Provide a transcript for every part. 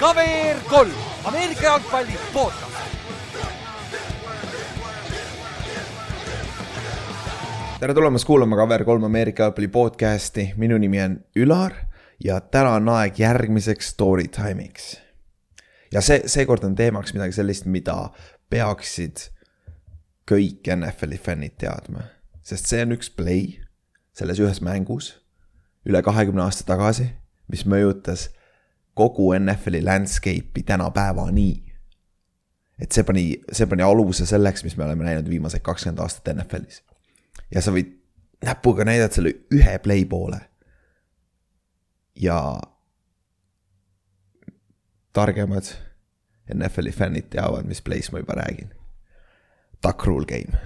KVR kolm, Ameerika jalgpalli podcast. tere tulemast kuulama KVR3 Ameerika jalgpalli podcasti, minu nimi on Ülar ja täna on aeg järgmiseks story time'iks. ja see, seekord on teemaks midagi sellist, mida peaksid kõik NFL-i fännid teadma, sest see on üks play selles ühes mängus üle kahekümne aasta tagasi, mis mõjutas kogu NFL-i landscape'i tänapäevani. et see pani, see pani aluse selleks, mis me oleme näinud viimased kakskümmend aastat NFL-is. ja sa võid näpuga näidata selle ühe play poole. ja targemad NFL-i fännid teavad, mis play'st ma juba räägin. Duck rule game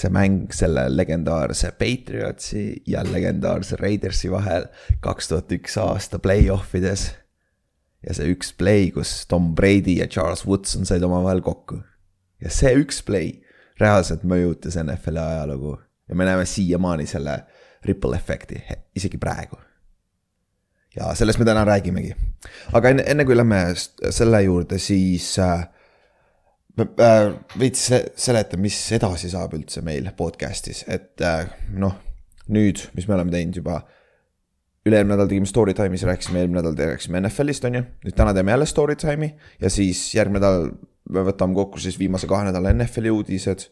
see mäng selle legendaarse Patriotsi ja legendaarse Raidersi vahel kaks tuhat üks aasta play-off ides. ja see üks play, kus Tom Brady ja Charles Woodson said omavahel kokku. ja see üks play reaalselt mõjutas NFL-i ajalugu ja me näeme siiamaani selle ripple efekti, isegi praegu. ja sellest me täna räägimegi. aga enne, enne kui lähme selle juurde, siis äh, veits seleta, mis edasi saab üldse meil podcast'is, et äh, noh, nüüd, mis me oleme teinud juba. üle-eelmine nädal tegime story time'is, rääkisime, eelmine nädal rääkisime NFL-ist, on ju. nüüd täna teeme jälle story time'i ja siis järgmine nädal me võtame kokku siis viimase kahe nädala NFL-i uudised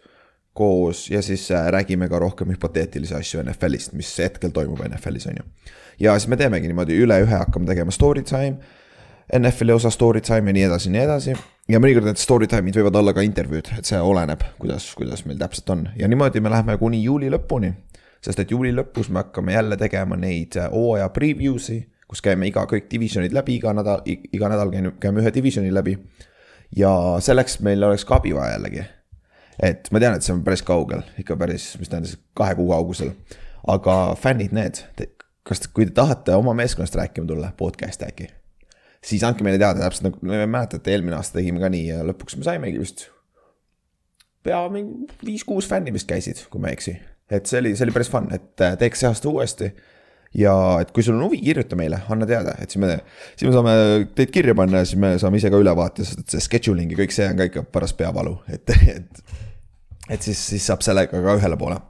koos ja siis äh, räägime ka rohkem hüpoteetilisi asju NFL-ist, mis hetkel toimub NFL-is, on ju. ja siis me teemegi niimoodi üle ühe hakkame tegema story time NFL-i osa story time ja nii edasi nii edasi. Ja mõnikord need story time'id võivad olla ka intervjuud, et see oleneb, kuidas, kuidas meil täpselt on ja niimoodi me läheme kuni juuli lõpuni. sest et juuli lõpus me hakkame jälle tegema neid äh, hooaja preview'si, kus käime iga, kõik divisionid läbi, iga nädal, iga nädal käime, käime ühe divisioni läbi. ja selleks meil oleks ka abi vaja jällegi. et ma tean, et see on päris kaugel, ikka päris, mis tähendas kahe kuu kaugusel. aga fännid, need, kas, kui te tahate oma meeskonnast rääkima tulla, podcast'i äkki siis andke meile teada, täpselt nagu me mäletate, eelmine aasta tegime ka nii ja lõpuks me saimegi vist. pea mingi viis-kuus fänni vist käisid, kui ma ei eksi. et see oli, see oli päris fun, et äh, teeks see aasta uuesti. ja et kui sul on huvi, kirjuta meile, anna teada, et siis me, siis me saame teid kirja panna ja siis me saame ise ka ülevaate, sest et see scheduling ja kõik see on ka ikka paras peavalu, et, et. et siis, siis saab sellega ka ühele poole.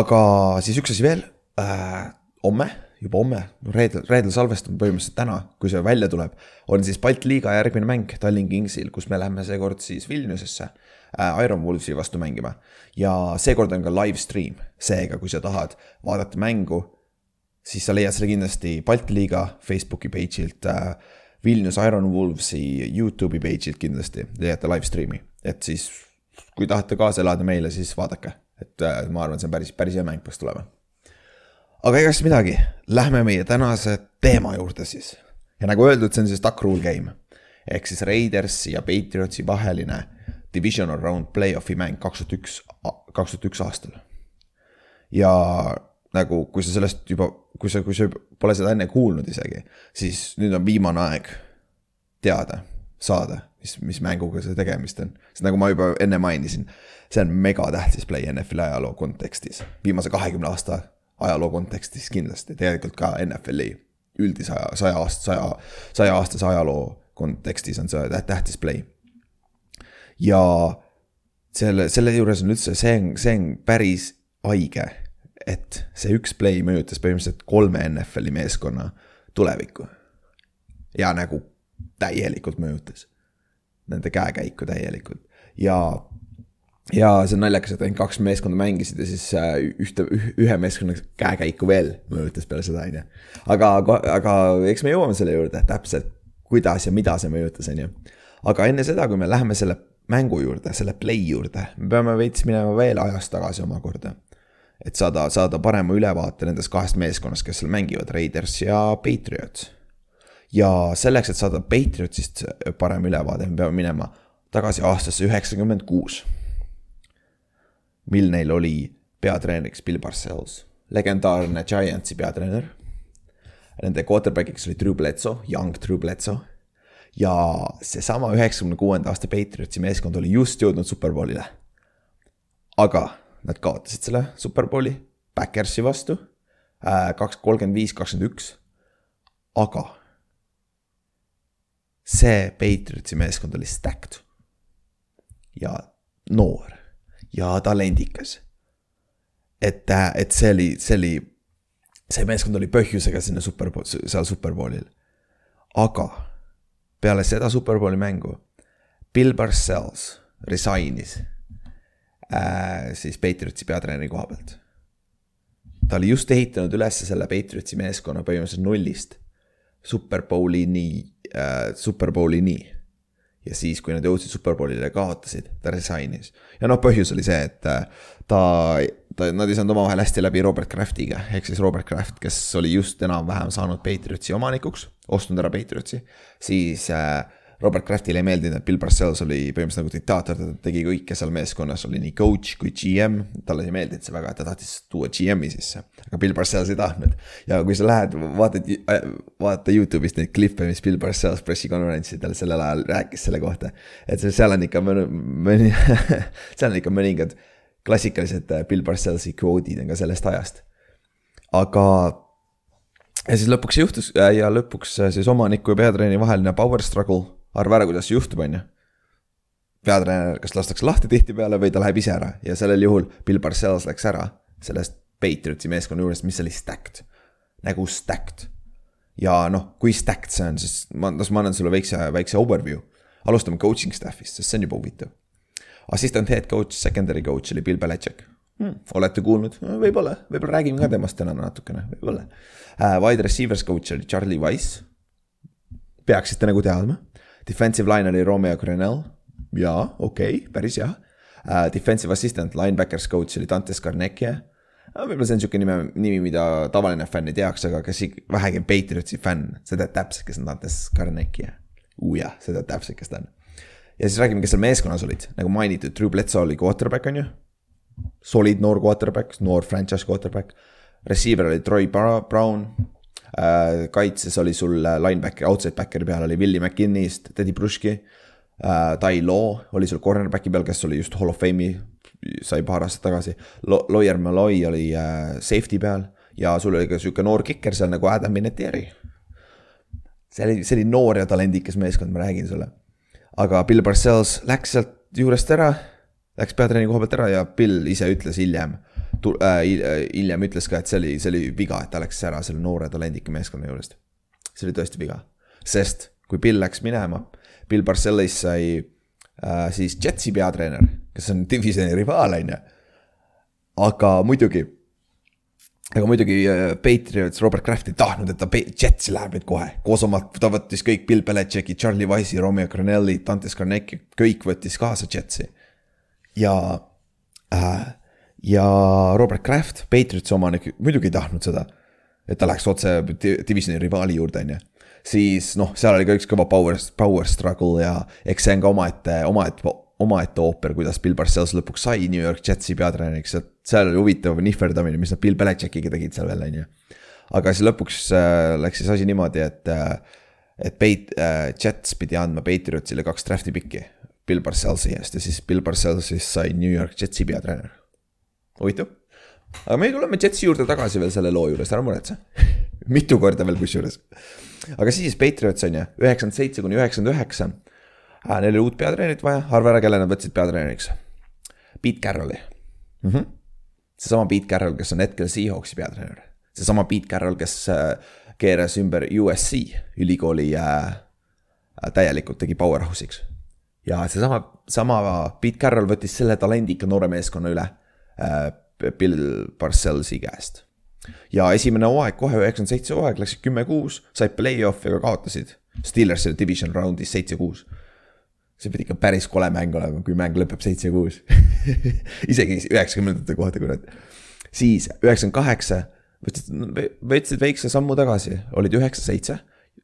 aga siis üks asi veel äh,, homme juba homme, reedel, reedel salvestame põhimõtteliselt täna, kui see välja tuleb, on siis Balti liiga järgmine mäng Tallinn Kingsil, kus me läheme seekord siis Vilniusesse äh, Iron Wolvesi vastu mängima. ja seekord on ka live stream, seega kui sa tahad vaadata mängu, siis sa leiad selle kindlasti Balti liiga Facebooki page'ilt äh,, Vilnius Iron Wolvesi Youtube'i page'ilt kindlasti. Leiate live stream'i, et siis kui tahate kaasa elada meile, siis vaadake, et äh, ma arvan, see on päris, päris hea mäng peaks tulema aga ega siis midagi, lähme meie tänase teema juurde siis. ja nagu öeldud, see on siis duck rule game. ehk siis Raidersi ja Patriotsi vaheline divisional round play-off'i mäng kaks tuhat üks, kaks tuhat üks aastal. ja nagu, kui sa sellest juba, kui sa, kui sa pole seda enne kuulnud isegi, siis nüüd on viimane aeg teada, saada, mis, mis mänguga see tegemist on. sest nagu ma juba enne mainisin, see on megatähtis play NFL-i ajaloo kontekstis, viimase kahekümne aasta ajaloo kontekstis kindlasti, tegelikult ka NFL-i üldise aja, saja aasta, saja, saja aastase ajaloo kontekstis on see tähtis play. ja selle, selle juures on üldse, see on, see on päris haige, et see üks play mõjutas põhimõtteliselt kolme NFL-i meeskonna tulevikku. ja nagu täielikult mõjutas. Nende käekäiku täielikult ja ja see on naljakas, et ainult kaks meeskonda mängisid ja siis äh, ühte, ühe meeskonna käekäiku veel mõjutas peale seda, on ju. aga, aga eks me jõuame selle juurde täpselt, kuidas ja mida see mõjutas, on ju. aga enne seda, kui me läheme selle mängu juurde, selle play juurde, me peame veits minema veel ajas tagasi omakorda. et saada, saada parema ülevaate nendest kahest meeskonnast, kes seal mängivad, Raiders ja Patriots. ja selleks, et saada Patriotsist parem ülevaade, me peame minema tagasi aastasse üheksakümmend kuus mil neil oli peatreeneriks Bill Parcells, legendaarne Giantsi peatreener. Nende quarterback'iks oli Drew Bledsoe, young Drew Bledsoe. ja seesama üheksakümne kuuenda aasta Patriotsi meeskond oli just jõudnud superbowlile. aga nad kaotasid selle superbowli Backersi vastu, äh, kaks, kolmkümmend viis, kakskümmend üks. aga see Patriotsi meeskond oli stacked. ja noor ja talendikas. et, et see oli, see oli, see meeskond oli põhjusega sinna super, seal superbowlil. aga peale seda superbowli mängu Bill Parcells resignis äh, siis Patriotsi peatreeneri koha pealt. ta oli just ehitanud üles selle Patriotsi meeskonna põhimõtteliselt nullist Superbowlini äh,, Superbowlini. Ja siis, kui nad jõudsid Superbowlile, kaotasid, ta resignis. ja noh, põhjus oli see, et äh, ta, ta, nad ei saanud omavahel hästi läbi Robert Kraftiga, ehk siis Robert Kraft, kes oli just enam-vähem saanud Patriotsi omanikuks, ostnud ära Patriotsi, siis äh, Robert Kraftile ei meeldinud, et Bill Parcells oli põhimõtteliselt nagu diktaator, ta tegi kõike seal meeskonnas, oli nii coach kui GM. talle ei meeldinud see väga, et ta tahtis tuua GM-i sisse, aga Bill Parcells ei tahtnud. ja kui sa lähed, vaatad, vaata Youtube'ist neid klippe, mis Bill Parcells pressikonverentsidel sellel ajal rääkis selle kohta. et seal on ikka mõni, mõni seal on ikka mõningad klassikalised äh, Bill Parcellsi kvoodid on ka sellest ajast. aga ja siis lõpuks juhtus äh, ja lõpuks äh, siis omaniku ja peatreeneri vaheline power struggle arva ära, kuidas see juhtub, on ju. peatreener, kas lastakse lahti tihtipeale või ta läheb ise ära ja sellel juhul Bill Parcells läks ära sellest Patriotsi meeskonna juurest, mis oli stacked. nagu stacked. ja noh, kui stacked see on, siis ma, las ma annan sulle väikse, väikse overview. alustame coaching staff'ist, sest see on juba huvitav. assistant head coach, secondary coach oli Bill Belichik hmm,. olete kuulnud, võib-olla, võib-olla räägime ka temast täna natukene, võib-olla uh,. Wide receivers coach oli Charlie Wise. peaksite nagu teadma Defensive line oli Romeo Grenell, jaa, okei okay,, päris hea uh,. Defensive assistant, linebackers coach oli Dante Scarnecchia uh,. võib-olla see on sihuke nime, nimi, mida tavaline fänn ei teaks, aga kes vähegi Patriotsi fänn, see teab täpselt, kes on Dante Scarnecchia. Uh jah, see teab täpselt, kes ta on. ja siis räägime, kes seal meeskonnas olid, nagu mainitud, Drew Bledsoe oli quarterback, on ju. Solid noor quarterback, noor franchise quarterback. Receiver oli Troy Brown Äh, kaitses oli sul äh, linebacker, outside backeri peal oli Willie McKinney'st, Teddy Brushki. Äh, Tai Law oli sul cornerback'i peal, kes oli just hall of fame'i, sai paar aastat tagasi. Lawyer Malloy oli safety peal ja sul oli ka sihuke noor kikker seal nagu Adam Vinatieri. see oli, see oli noor ja talendikas meeskond, ma räägin sulle. aga Bill Parcells läks sealt juurest ära, läks peatreeneri koha pealt ära ja Bill ise ütles hiljem äh, hiljem ütles ka, et see oli, see oli viga, et ta läks ära selle noore talendika meeskonna juurest. see oli tõesti viga, sest kui Bill läks minema, Bill Parcellis sai äh, siis Jetsi peatreener, kes on divisioni rivaal, on ju. aga muidugi, aga muidugi äh, Patriots, Robert Kraft ei tahtnud, et ta Jetsi läheb nüüd kohe, koos oma, ta võttis kõik Bill Belichicki, Charlie Wise'i, Romeo Granelli, Dante Scarnecchi, kõik võttis kaasa Jetsi. ja äh, ja Robert Kraft, Patriotsi omanik, muidugi ei tahtnud seda. et ta läheks otse divisioni rivaali juurde, on ju. siis noh, seal oli ka üks kõva power, power struggle ja eks see on ka omaette, omaette, omaette ooper, kuidas Bill Parcells lõpuks sai New York Jetsi peatreeneriks, et seal oli huvitav nihverdamine, mis nad Bill Belichickiga tegid seal veel, on ju. aga siis lõpuks äh, läks siis asi niimoodi, et äh,, et Peit- äh,, Jets pidi andma Patriotsile kaks draft'i pikki Bill Parcellsi eest ja siis Bill Parcells siis sai New York Jetsi peatreener huvitav. aga me tuleme Jetsi juurde tagasi veel selle loo juures, ära muretse mitu korda veel kusjuures. aga siis Patriots on ju, üheksakümmend seitse kuni üheksakümmend üheksa. Neil oli uut peatreenerit vaja, arva ära, kelle nad võtsid peatreeneriks. Pete Carrolli mm. -hmm. seesama Pete Carroll, kes on hetkel Seahawksi peatreener. seesama Pete Carroll, kes äh, keeras ümber USC ülikooli äh, täielikult tegi powerhouse'iks. ja seesama, sama Pete Carroll võttis selle talendika noore meeskonna üle Bill Parcellsi käest. ja esimene hooaeg, kohe üheksakümmend seitse hooaeg, läksid kümme-kuus, said play-off'i, aga kaotasid. Steelersile division round'is seitse-kuus. see pidi ikka päris kole mäng olema, kui mäng lõpeb seitse-kuus isegi üheksakümnendate kohta, kurat. siis üheksakümmend kaheksa, võtsid, võtsid väikse sammu tagasi, olid üheksa-seitse.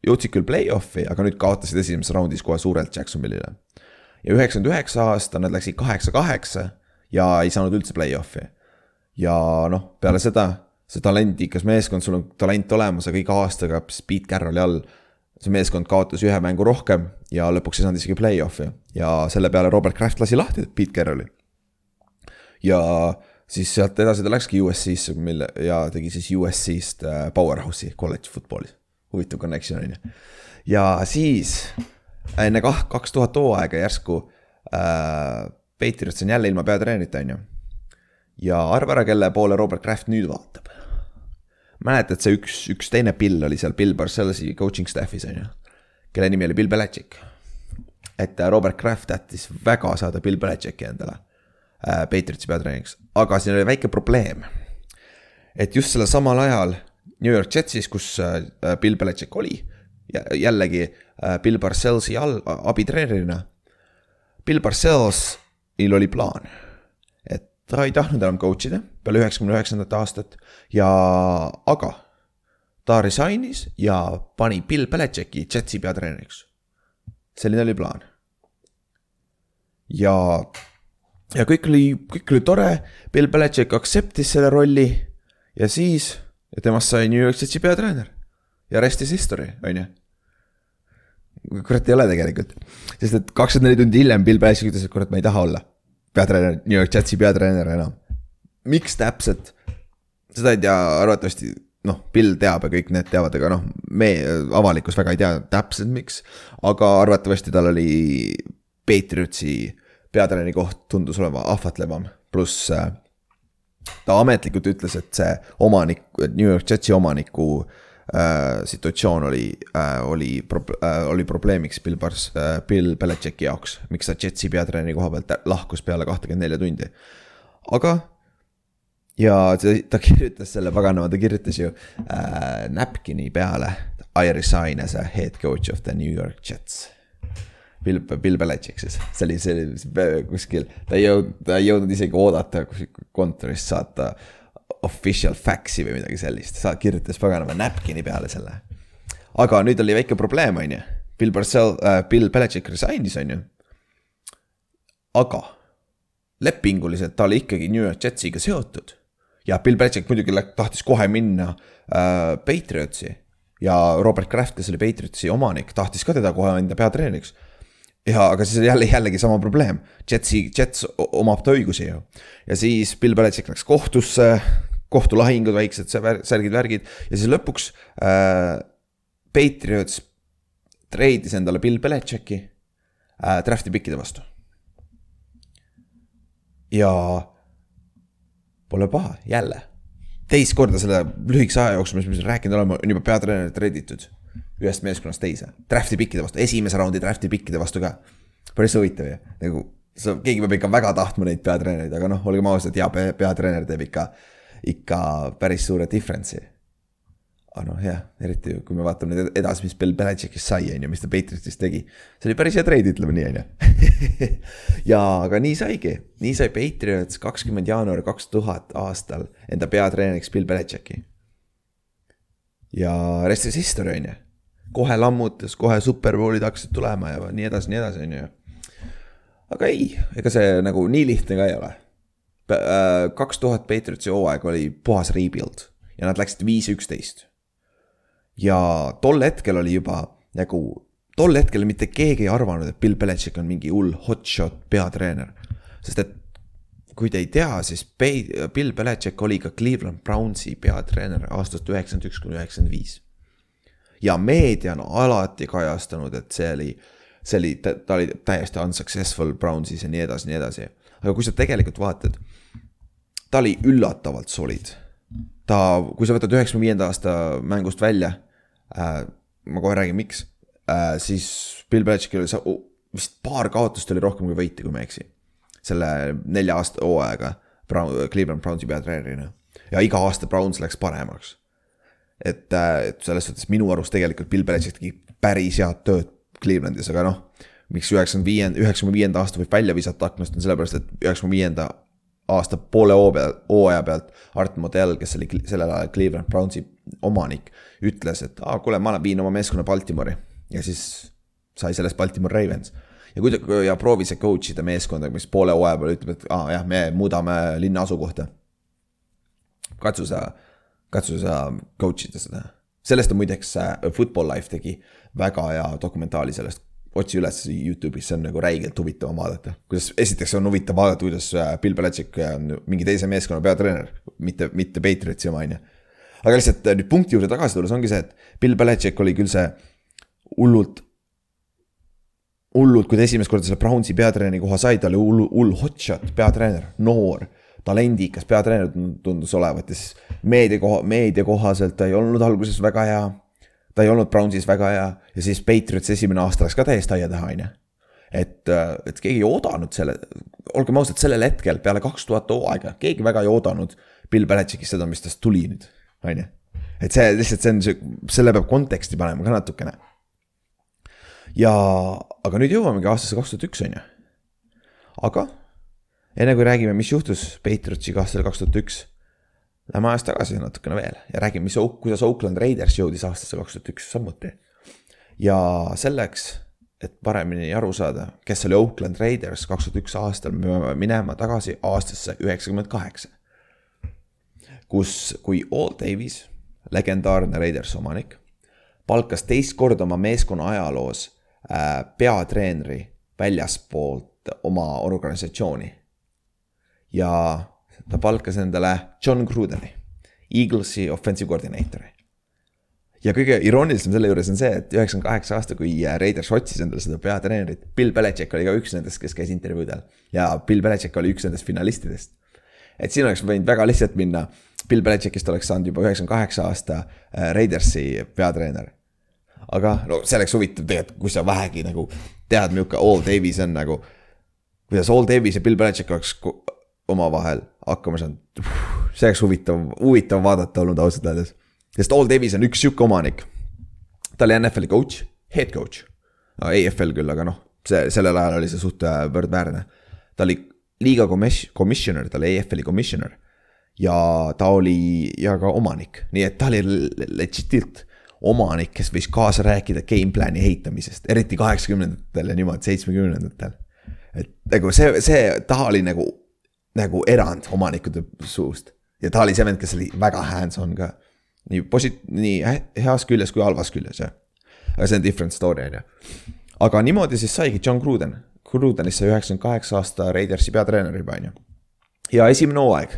jõudsid küll play-off'i, aga nüüd kaotasid esimeses raundis kohe suurelt Jacksonville'ile. ja üheksakümmend üheksa aasta nad läksid kaheksa-kaheksa ja ei saanud üldse play-off'i. ja noh, peale seda, see talendikas meeskond, sul on talent olemas, aga iga aastaga Pete Carrolli all see meeskond kaotas ühe mängu rohkem ja lõpuks ei saanud isegi play-off'i ja selle peale Robert Kraft lasi lahti Pete Carrolli. ja siis sealt edasi ta läkski USC-sse, mille ja tegi siis USC-st äh, powerhouse'i kolledži football'is. huvitav connection on ju. ja siis enne kah kaks tuhat hooaega järsku äh, Patriots on jälle ilma peatreenerita, on ju. ja arva ära, kelle poole Robert Kraft nüüd vaatab. mäletad, see üks, üks teine Bill oli seal Bill Parcellsi coaching staff'is, on ju. kelle nimi oli Bill Belichik. et äh, Robert Kraft tahtis väga saada Bill Belichiki endale äh, Patriotsi peatreeneriks, aga siin oli väike probleem. et just sellel samal ajal New York Jetsis, kus äh, Bill Belichik oli jällegi äh, Bill Parcellsi all, abitreenerina. Bill Parcellsil oli plaan, et ta ei tahtnud enam coach ida peale üheksakümne üheksandat aastat ja, aga ta resignis ja pani Bill Belichicki Jetsi peatreeneriks. selline oli plaan. ja, ja kõik oli, kõik oli tore, Bill Belichik accept'is selle rolli ja siis temast sai New York Jetsi peatreener ja rest is history, on ju. Kurat ei ole tegelikult, sest et kakskümmend neli tundi hiljem Bill Belichik ütles, et kurat, ma ei taha olla peatreener, New York Jetsi peatreener enam. miks täpselt, seda ei tea arvatavasti noh, Bill teab ja kõik need teavad, aga noh, me, avalikkus väga ei tea täpselt, miks. aga arvatavasti tal oli Patriotsi peatreeneri koht tundus olema ahvatlevam, pluss äh, ta ametlikult ütles, et see omanik, New York Jetsi omaniku äh, situatsioon oli äh,, oli äh,, oli probleemiks Bill Bars- äh,, Bill Belichicki jaoks. miks ta Jetsi peatreeneri koha pealt lahkus peale kahtekümmet nelja tundi. aga ja ta, ta kirjutas selle paganama, ta kirjutas ju äh, napkini peale. I resign as a head coach of the New York Jets. Bill, Bill Belichik siis, see oli, see oli kuskil, ta ei jõudnud, ta ei jõudnud isegi oodata kontorist saata official fax'i või midagi sellist, sa kirjutas paganama napkini peale selle. aga nüüd oli väike probleem, on ju. Bill Parcell äh,, Bill Belichik resignis, on ju. aga lepinguliselt ta oli ikkagi New York Jetsiga seotud. ja Bill Belichik muidugi tahtis kohe minna äh, Patriotsi ja Robert Kraft, kes oli Patriotsi omanik, tahtis ka teda kohe enda peatreeneriks ja, aga siis jälle jällegi sama probleem, Jetsi, Jets omab ta õigusi ju. ja siis Bill Belichik läks kohtusse, kohtulahingud, väiksed särgid, värgid ja siis lõpuks äh, Patriots treidis endale Bill Belichicki äh, draft'i pikkide vastu. ja pole paha, jälle. teist korda selle lühikese aja jooksul, mis me siin rääkinud oleme, on juba peatreener treiditud ühest meeskonnast teise, draft'i pikkide vastu, esimese raundi draft'i pikkide vastu ka. päris huvitav ju, nagu sa, keegi peab ikka väga tahtma neid peatreenereid, aga noh, olgem ausad, hea peatreener teeb ikka ikka päris suure difference'i. aga noh, jah, eriti kui me vaatame nüüd edasi, mis Bill Belichickist sai, on ju, mis ta Patriotis tegi. see oli päris hea treid, ütleme nii, on ju. ja, aga nii saigi, nii sai Patriots kakskümmend jaanuar kaks tuhat aastal enda peatreeneriks Bill Belichicki. ja rest is history, on ju. Kohe lammutas, kohe superbowlid hakkasid tulema ja nii edasi, nii edasi, on ju aga ei, ega see nagu nii lihtne ka ei ole Äh, kaks tuhat Patriotsi hooaeg oli puhas rebuild ja nad läksid viis üksteist. ja tol hetkel oli juba nagu, tol hetkel mitte keegi ei arvanud, et Bill Belichik on mingi hull hotshot peatreener. sest et kui te ei tea, siis Bill Belichik oli ka Cleveland Brownsi peatreener aastast üheksakümmend üks kuni üheksakümmend viis. Ja meedia on alati kajastanud, et see oli, see oli, ta oli täiesti unsuccessful Brownsis ja nii edasi, nii edasi aga kui sa tegelikult vaatad, ta oli üllatavalt solid. ta, kui sa võtad üheksakümne viienda aasta mängust välja äh,, ma kohe räägin, miks äh,, siis Bill Belichickil oli see, vist paar kaotust oli rohkem kui võite, kui ma ei eksi. selle nelja aasta hooaega Brown, Cleveland Brownsi peatreenerina ja iga aasta Browns läks paremaks. Et, äh, et selles suhtes minu arust tegelikult Bill Belichick tegi päris head tööd Clevelandis, aga noh miks üheksakümne viienda, üheksakümne viienda aasta võib välja visata aknast, on sellepärast, et üheksakümne viienda aasta poole hoo peal, hooaja pealt Art Modell, kes oli sellel ajal Cleveland Brownsi omanik, ütles, et aa, kuule, ma viin oma meeskonna Baltimori ja siis sai sellest Baltimore Ravens. ja kui ta, ja proovis see coach ida meeskonda, mis poole hooaja peal ütleb, et aa jah, me muudame linna asukohta. katsu sa, katsu sa coach ida seda. sellest on muideks äh, Football Life tegi väga hea dokumentaali sellest otsi üles Youtube'is, see on nagu räigelt huvitav vaadata. kuidas, esiteks on huvitav vaadata, kuidas äh, Bill Belichik on mingi teise meeskonna peatreener, mitte, mitte Patriotsi oma, on ju. aga lihtsalt äh, nüüd punkti juurde tagasi tulles ongi see, et Bill Belichik oli küll see hullult hullult, kui ta esimest korda selle Brownsi peatreeneri koha sai, ta oli hull, hull hotshot peatreener, noor, talendikas peatreener tundus olevat ja siis meedia koha, meedia kohaselt ta ei olnud alguses väga hea. ta ei olnud Brownsis väga hea ja siis Patriots esimene aasta läks ka täiesti aia taha, on ju. et, et keegi ei oodanud selle, olgem ausad, sellel hetkel peale kaks tuhat hooaega, keegi väga ei oodanud Bill Belichickist seda, mis tast tuli nüüd, on ju. et see lihtsalt, see on see, selle peab konteksti panema ka natukene ja, aga nüüd jõuamegi aastasse kaks tuhat üks, on ju. aga enne kui räägime, mis juhtus Patriotsiga aastal kaks tuhat üks. Lähme ajas tagasi natukene veel ja räägime, mis, kuidas Oakland Raiders jõudis aastasse kaks tuhat üks samuti. ja selleks, et paremini aru saada, kes oli Oakland Raiders kaks tuhat üks aastal, me peame minema tagasi aastasse üheksakümmend kaheksa. kus, kui All Davis, legendaarne Raiders omanik, palkas teist korda oma meeskonna ajaloos Äh, peatreeneri väljaspoolt oma organisatsiooni. Ja ta palkas endale John Grudeni, Eaglesi offensive coordinator'i. ja kõige iroonilisem selle juures on see, et üheksakümmend kaheksa aasta, kui Raiders otsis endale seda peatreenerit, Bill Belichik oli ka üks nendest, kes käis intervjuudel ja Bill Belichik oli üks nendest finalistidest. et siin oleks võinud väga lihtsalt minna, Bill Belichikist oleks saanud juba üheksakümne kaheksa aasta äh, Raidersi peatreener aga no see oleks huvitav tegelikult, kui sa vähegi nagu tead, milline All Davis on nagu. kuidas All Davis ja Bill Belichik oleks omavahel hakkama saanud. see oleks huvitav, huvitav vaadata olnud ausalt öeldes. sest All Davis on üks sihuke omanik. ta oli NFL-i coach, head coach. EFL küll, aga noh, see sellel ajal oli see suht äh, võrdväärne. ta oli liiga commissioner, ta oli EFL-i commissioner ja ta oli ja ka omanik, nii et ta oli legit'ilt omanik, kes võis kaasa rääkida gameplan'i ehitamisest, eriti kaheksakümnendatel ja niimoodi seitsmekümnendatel. et nagu see, see, ta oli nagu, nagu erand omanikude suust ja ta oli see vend, kes oli väga hands-on ka. nii posi-, nii heas küljes kui halvas küljes, jah. aga see on different story, on ju. aga niimoodi siis saigi John Gruden. Grudenist sai üheksakümmend kaheksa aasta Raidersi peatreener juba, on ju. ja esimene hooaeg.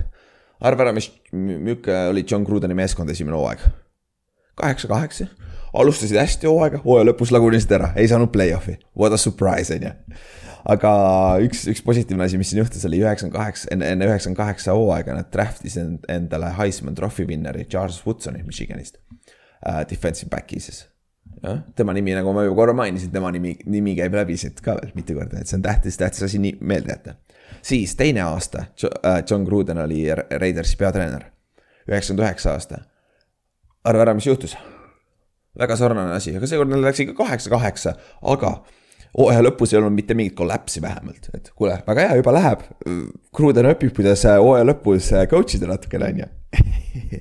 arva ära, mis, milline oli John Grudeni meeskond esimene hooaeg kaheksa, kaheksa. Alustasid hästi hooaega, hooaja lõpus lagunesid ära, ei saanud play-off'i, what a surprise on ju. aga üks, üks positiivne asi, mis siin juhtus, oli üheksakümmend kaheksa, enne, enne üheksakümne kaheksa hooaega nad draft'isid endale Heisman Trophy winneri Charles Woodsoni Michiganist uh,. Defensive back'i siis jah, tema nimi, nagu ma juba korra mainisin, tema nimi, nimi käib läbi siit ka veel mitu korda, et see on tähtis, tähtis asi nii meelde jätta. siis teine aasta, äh, John Gruden oli Raidersi peatreener, üheksakümmend üheksa aasta arva ära, mis juhtus. Väga sarnane asi, aga seekord neil läks ikka kaheksa-kaheksa, aga hooaja lõpus ei olnud mitte mingit kollapsi vähemalt, et kuule, väga hea, juba läheb. Kruden õpib, kuidas hooaja lõpus coach ida natukene, on ju.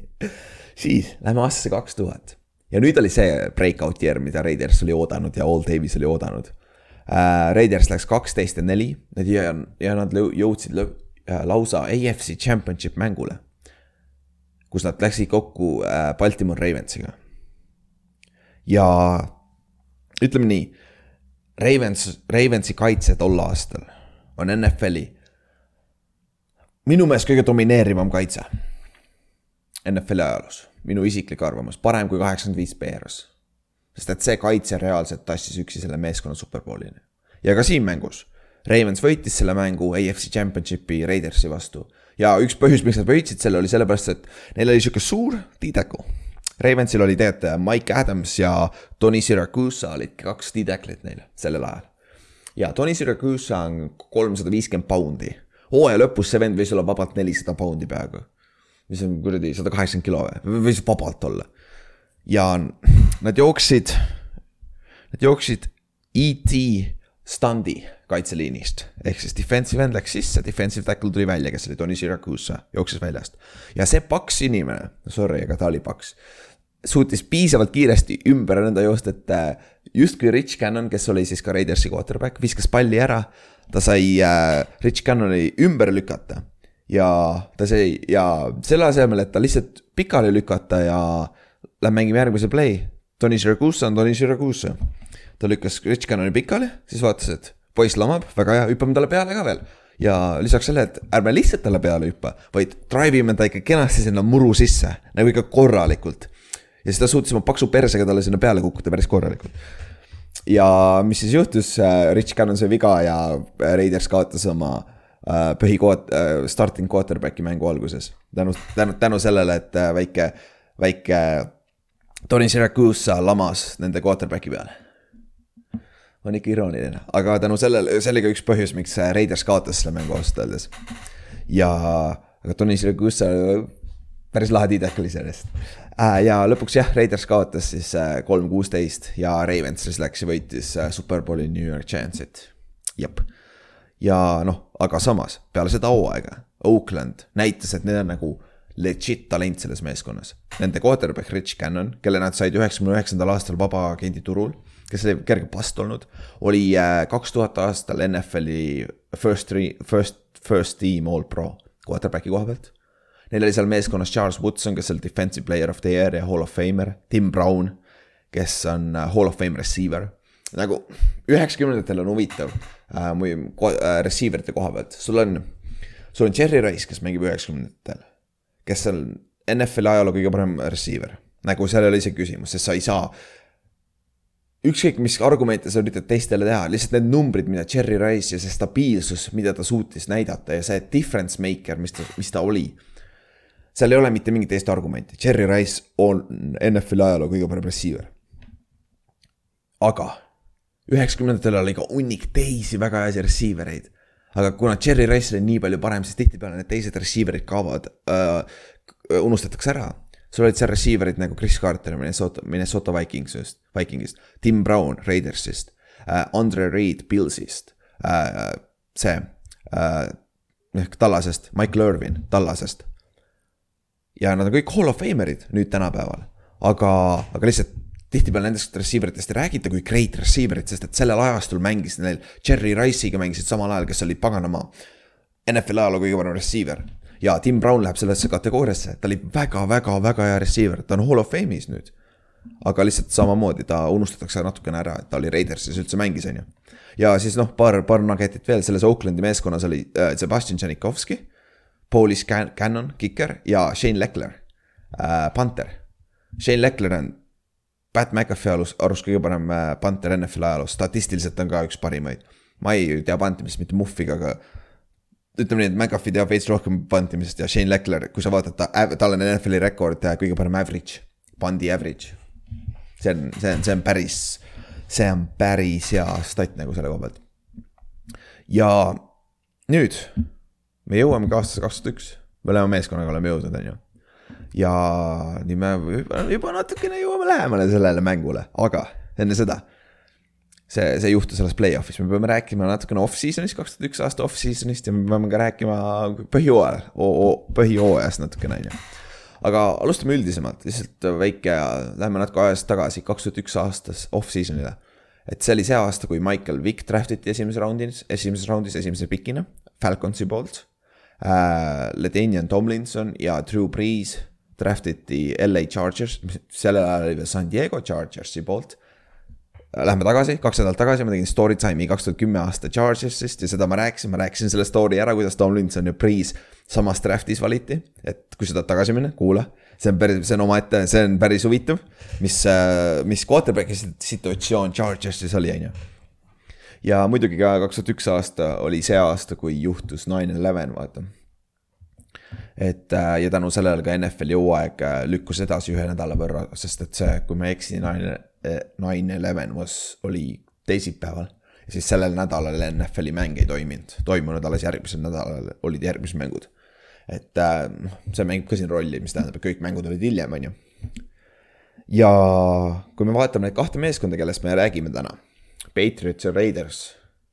siis lähme aastasse kaks tuhat ja nüüd oli see breakout year, mida Raiders oli oodanud ja All Davis oli oodanud uh,. Raiders läks kaksteist ja neli ja, ja nad jõudsid lausa AFC championship mängule kus nad läksid kokku äh, Baltimore Ravensiga. Ja ütleme nii, Ravens, Ravensi kaitse tol aastal on NFL-i minu meelest kõige domineerivam kaitse. NFL-i ajaloos, minu isiklik arvamus, parem kui kaheksakümmend viis Bears. sest et see kaitse reaalselt tassis üksi selle meeskonna superbowlini. ja ka siin mängus, Ravens võitis selle mängu AFC Championshipi Raidersi vastu ja üks põhjus, miks nad võitsid selle, oli sellepärast, et neil oli sihuke suur tiideku. Ravensil oli tegelikult Mike Adams ja Tony Siragusa olid kaks tiideklit neil sellel ajal. ja Tony Siragusa on kolmsada viiskümmend poundi. hooaja lõpus see vend võis olla vabalt nelisada poundi peaaegu. mis on kuradi sada kaheksakümmend kilo või, võis vabalt olla. ja nad jooksid, nad jooksid ET standi kaitseliinist. ehk siis defensive end läks sisse, defensive tackle tuli välja, kes oli Tony Siracusa, jooksis väljast. ja see paks inimene, sorry, aga ta oli paks, suutis piisavalt kiiresti ümber enda joosta, et äh, justkui Rich Cannon, kes oli siis ka Raidersi quarterback, viskas palli ära. ta sai äh, Rich Cannoni ümber lükata ja ta sai ja selle asemel, et ta lihtsalt pikali lükata ja lähme mängime järgmise play. Tony Siracusa on Tony Siracusa ta lükkas Rich Cannoni pikali, siis vaatas, et poiss lamab, väga hea, hüppame talle peale ka veel. ja lisaks sellele, et ärme lihtsalt talle peale hüppa, vaid drive ime ta ikka kenasti sinna muru sisse, nagu ikka korralikult. ja siis ta suutis oma paksu persega talle sinna peale kukkuda päris korralikult. ja mis siis juhtus, Rich Gannon sai viga ja Raiders kaotas oma põhikoot-, starting quarterback'i mängu alguses. tänu, tänu, tänu sellele, et väike, väike Tony Siracusa lamas nende quarterback'i peale. On ikka irooniline, aga tänu sellele, see oli ka üks põhjus, miks Raiders kaotas selle mängu ausalt öeldes. ja, aga Tony Siracusa päris lahe tiidekel iseenesest äh,. ja lõpuks jah, Raiders kaotas siis äh, kolm kuusteist ja Ravens siis läks ja võitis äh, Superbowli New York Giantsit, jep. ja noh, aga samas peale seda hooaega Oakland näitas, et neil on nagu legit talent selles meeskonnas. Nende quarterback Rich Cannon, kelle nad said üheksakümne üheksandal aastal vabaagendi turul, kes oli kerge past olnud, oli äh, kaks tuhat aastal NFL-i first, first, first team all pro quarterback'i koha pealt Neil oli seal meeskonnas Charles Woodson, kes oli defensive player of the year ja hall of famer, Tim Brown, kes on äh, hall of fame receiver. nagu üheksakümnendatel on huvitav äh, äh, receiver ite koha pealt, sul on, sul on Jerry Rice, kes mängib üheksakümnendatel. kes on NFL-i ajaloo kõige parem receiver, nagu seal ei ole isegi küsimus, sest sa ei saa ükskõik, mis argumente sa üritad teistele teha, lihtsalt need numbrid, mida Cherry Rice ja see stabiilsus, mida ta suutis näidata ja see difference maker, mis ta, mis ta oli seal ei ole mitte mingit teist argumenti, Cherry Rice on NFL-i ajaloo kõige parem receiver. aga üheksakümnendatel oli ka hunnik teisi väga häid receiver eid. aga kuna Cherry Rice oli nii palju parem, siis tihtipeale need teised receiver'id kaovad äh,, unustatakse ära. Sul olid seal receiver'id nagu Chris Carter Minnesota, Minnesota Vikingsist, Vikingist, Tim Brown Raidersist äh,, Andre Reed Pillsist äh,, see äh, ehk Tallasest, Mike Lurvin Tallasest ja nad on kõik hall of famer'id nüüd tänapäeval. aga, aga lihtsalt tihtipeale nendest receiver itest ei räägita kui great receiver'id, sest et sellel ajastul mängis neil Cherry Rice'iga mängisid samal ajal, kes oli paganama NFL ajaloo kõige parem receiver. Ja Tim Brown läheb sellesse kategooriasse, ta oli väga-väga-väga hea receiver, ta on hall of fame'is nüüd. aga lihtsalt samamoodi ta unustatakse natukene ära, et ta oli Raidersis üldse mängis, on ju. ja siis noh, paar, paar nuggetit veel, selles Oaklandi meeskonnas oli äh, Sebastian Tšanikovski Paulis Cannon, kiker ja Shane Leckler äh,, panter. Shane Leckler on Pat McAfee arust, arust kõige parem äh, panter NFL-i ajaloos, statistiliselt on ka üks parimaid. ma ei tea pantimist mitte muhviga, aga ütleme nii, et McAfee teab veits rohkem pantimisest ja Shane Leckler, kui sa vaatad ta, tal on NFL-i rekord kõige parem average, pandi average. see on, see on, see on päris, see on päris hea stat nagu selle koha pealt. ja nüüd me jõuamegi aastasse kaks tuhat üks, mõlema meeskonnaga oleme jõudnud, on ju. ja nii me juba, juba natukene jõuame lähemale sellele mängule, aga enne seda. See, see juhtus alles play-off'is, me peame rääkima natukene off-season'ist, kaks tuhat üks aasta off-season'ist ja me peame ka rääkima põhjooajal, põhjooajast natukene, on ju aga alustame üldisemalt, lihtsalt väike, lähme natuke ajas tagasi, kaks tuhat üks aastas off-season'ile. et see oli see aasta, kui Michael Vick draft iti esimeses raundis, esimeses raundis esimese pikina Falconsi poolt äh,. Ledanian Tomlinson ja Drew Brees draft iti LA Chargers, sellel ajal oli veel San Diego Chargersi poolt. Lähme tagasi, kaks nädalat tagasi ma tegin story time'i kaks tuhat kümme aasta Chargersist ja seda ma rääkisin, ma rääkisin selle story ära, kuidas Tomlinson ja Brees samas draft'is valiti. et kui sa tahad tagasi minna, kuula, see on päris, see on omaette, see on päris huvitav, mis, äh, mis quarterback'i situatsioon Chargersis oli, on ju ja muidugi ka kaks tuhat üks aasta oli see aasta, kui juhtus nine eleven, vaata. et äh, ja tänu sellele ka NFL-i hooaeg äh, lükkus edasi ühe nädala võrra, sest et see, kui ma ei eksi, nine, nine eleven was, oli teisipäeval. ja siis sellel nädalal NFL-i mäng ei toiminud, toimunud alles järgmisel nädalal olid järgmised mängud. et äh, noh, see mängib ka siin rolli, mis tähendab, et kõik mängud olid hiljem, on ju. ja kui me vaatame neid kahte meeskonda, kellest me räägime täna Patriots ja Raiders,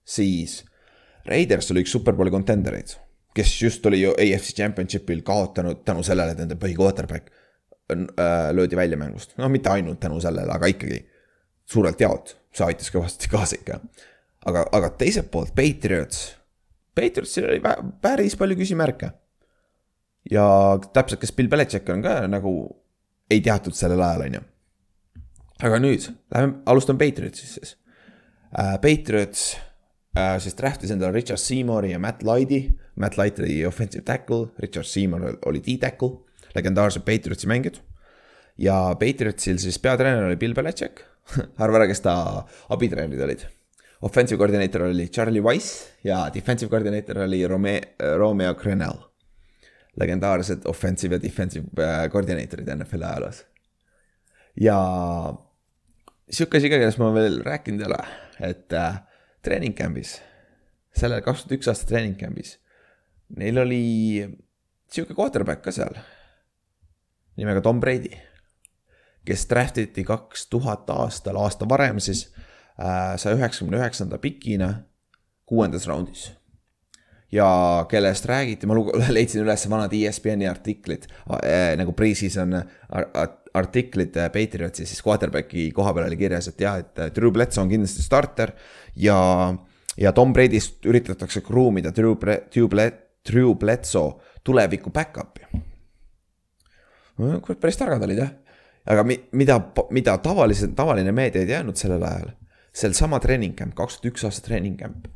siis Raiders oli üks superbowli contendereid, kes just oli ju AFC Championshipil kaotanud tänu sellele, et nende põhi-quarterback äh, löödi välja mängust. no mitte ainult tänu sellele, aga ikkagi suurelt jaolt, see aitas kõvasti kaasa ikka. aga, aga teiselt poolt Patriots, Patriotsil oli päris palju küsimärke. ja täpselt, kes Bill Belichik on ka nagu ei teatud sellel ajal, on ju. aga nüüd, lähme, alustame Patriotsist siis äh,. Patriots äh, siis draftis endale Richard Seymouri ja Matt Lighti. Matt Light oli offensive tackle, Richard Seymour oli D-tackle, legendaarsed Patriotsi mängijad. ja Patriotsil siis peatreener oli Bill Belichik arva ära, kes ta abitreenerid olid. Offensive koordineeter oli Charlie Wise ja defensive koordineeter oli Rome-, Romeo Crennel. legendaarsed offensive ja defensive äh, koordineetorid NFL-i ajaloos. ja sihuke asi ka, kellest ma veel rääkinud ei ole, et äh, treening camp'is, sellel kaks tuhat üks aasta treening camp'is, neil oli sihuke quarterback ka seal nimega Tom Brady, kes draft iti kaks tuhat aastal, aasta varem siis äh, saja üheksakümne üheksanda pikina kuuendas raundis. ja kellest räägiti, ma leidsin üles vanad ESPN-i artiklid äh, nagu pre-season ar ar artiklid Patriotsi siis quarterback'i koha peal oli kirjas, et jah, et äh, Drew Bledsoe on kindlasti starter ja, ja Tom Brady'st üritatakse kruumida Drew Bre-, Drew Ble-, Drew Bledsoe tuleviku back-up'i kurat, päris targad olid jah. aga mi-, mida, mida tavaliselt, tavaline meedia ei teadnud sellel ajal, sel sama treening camp, kaks tuhat üks aasta treening camp.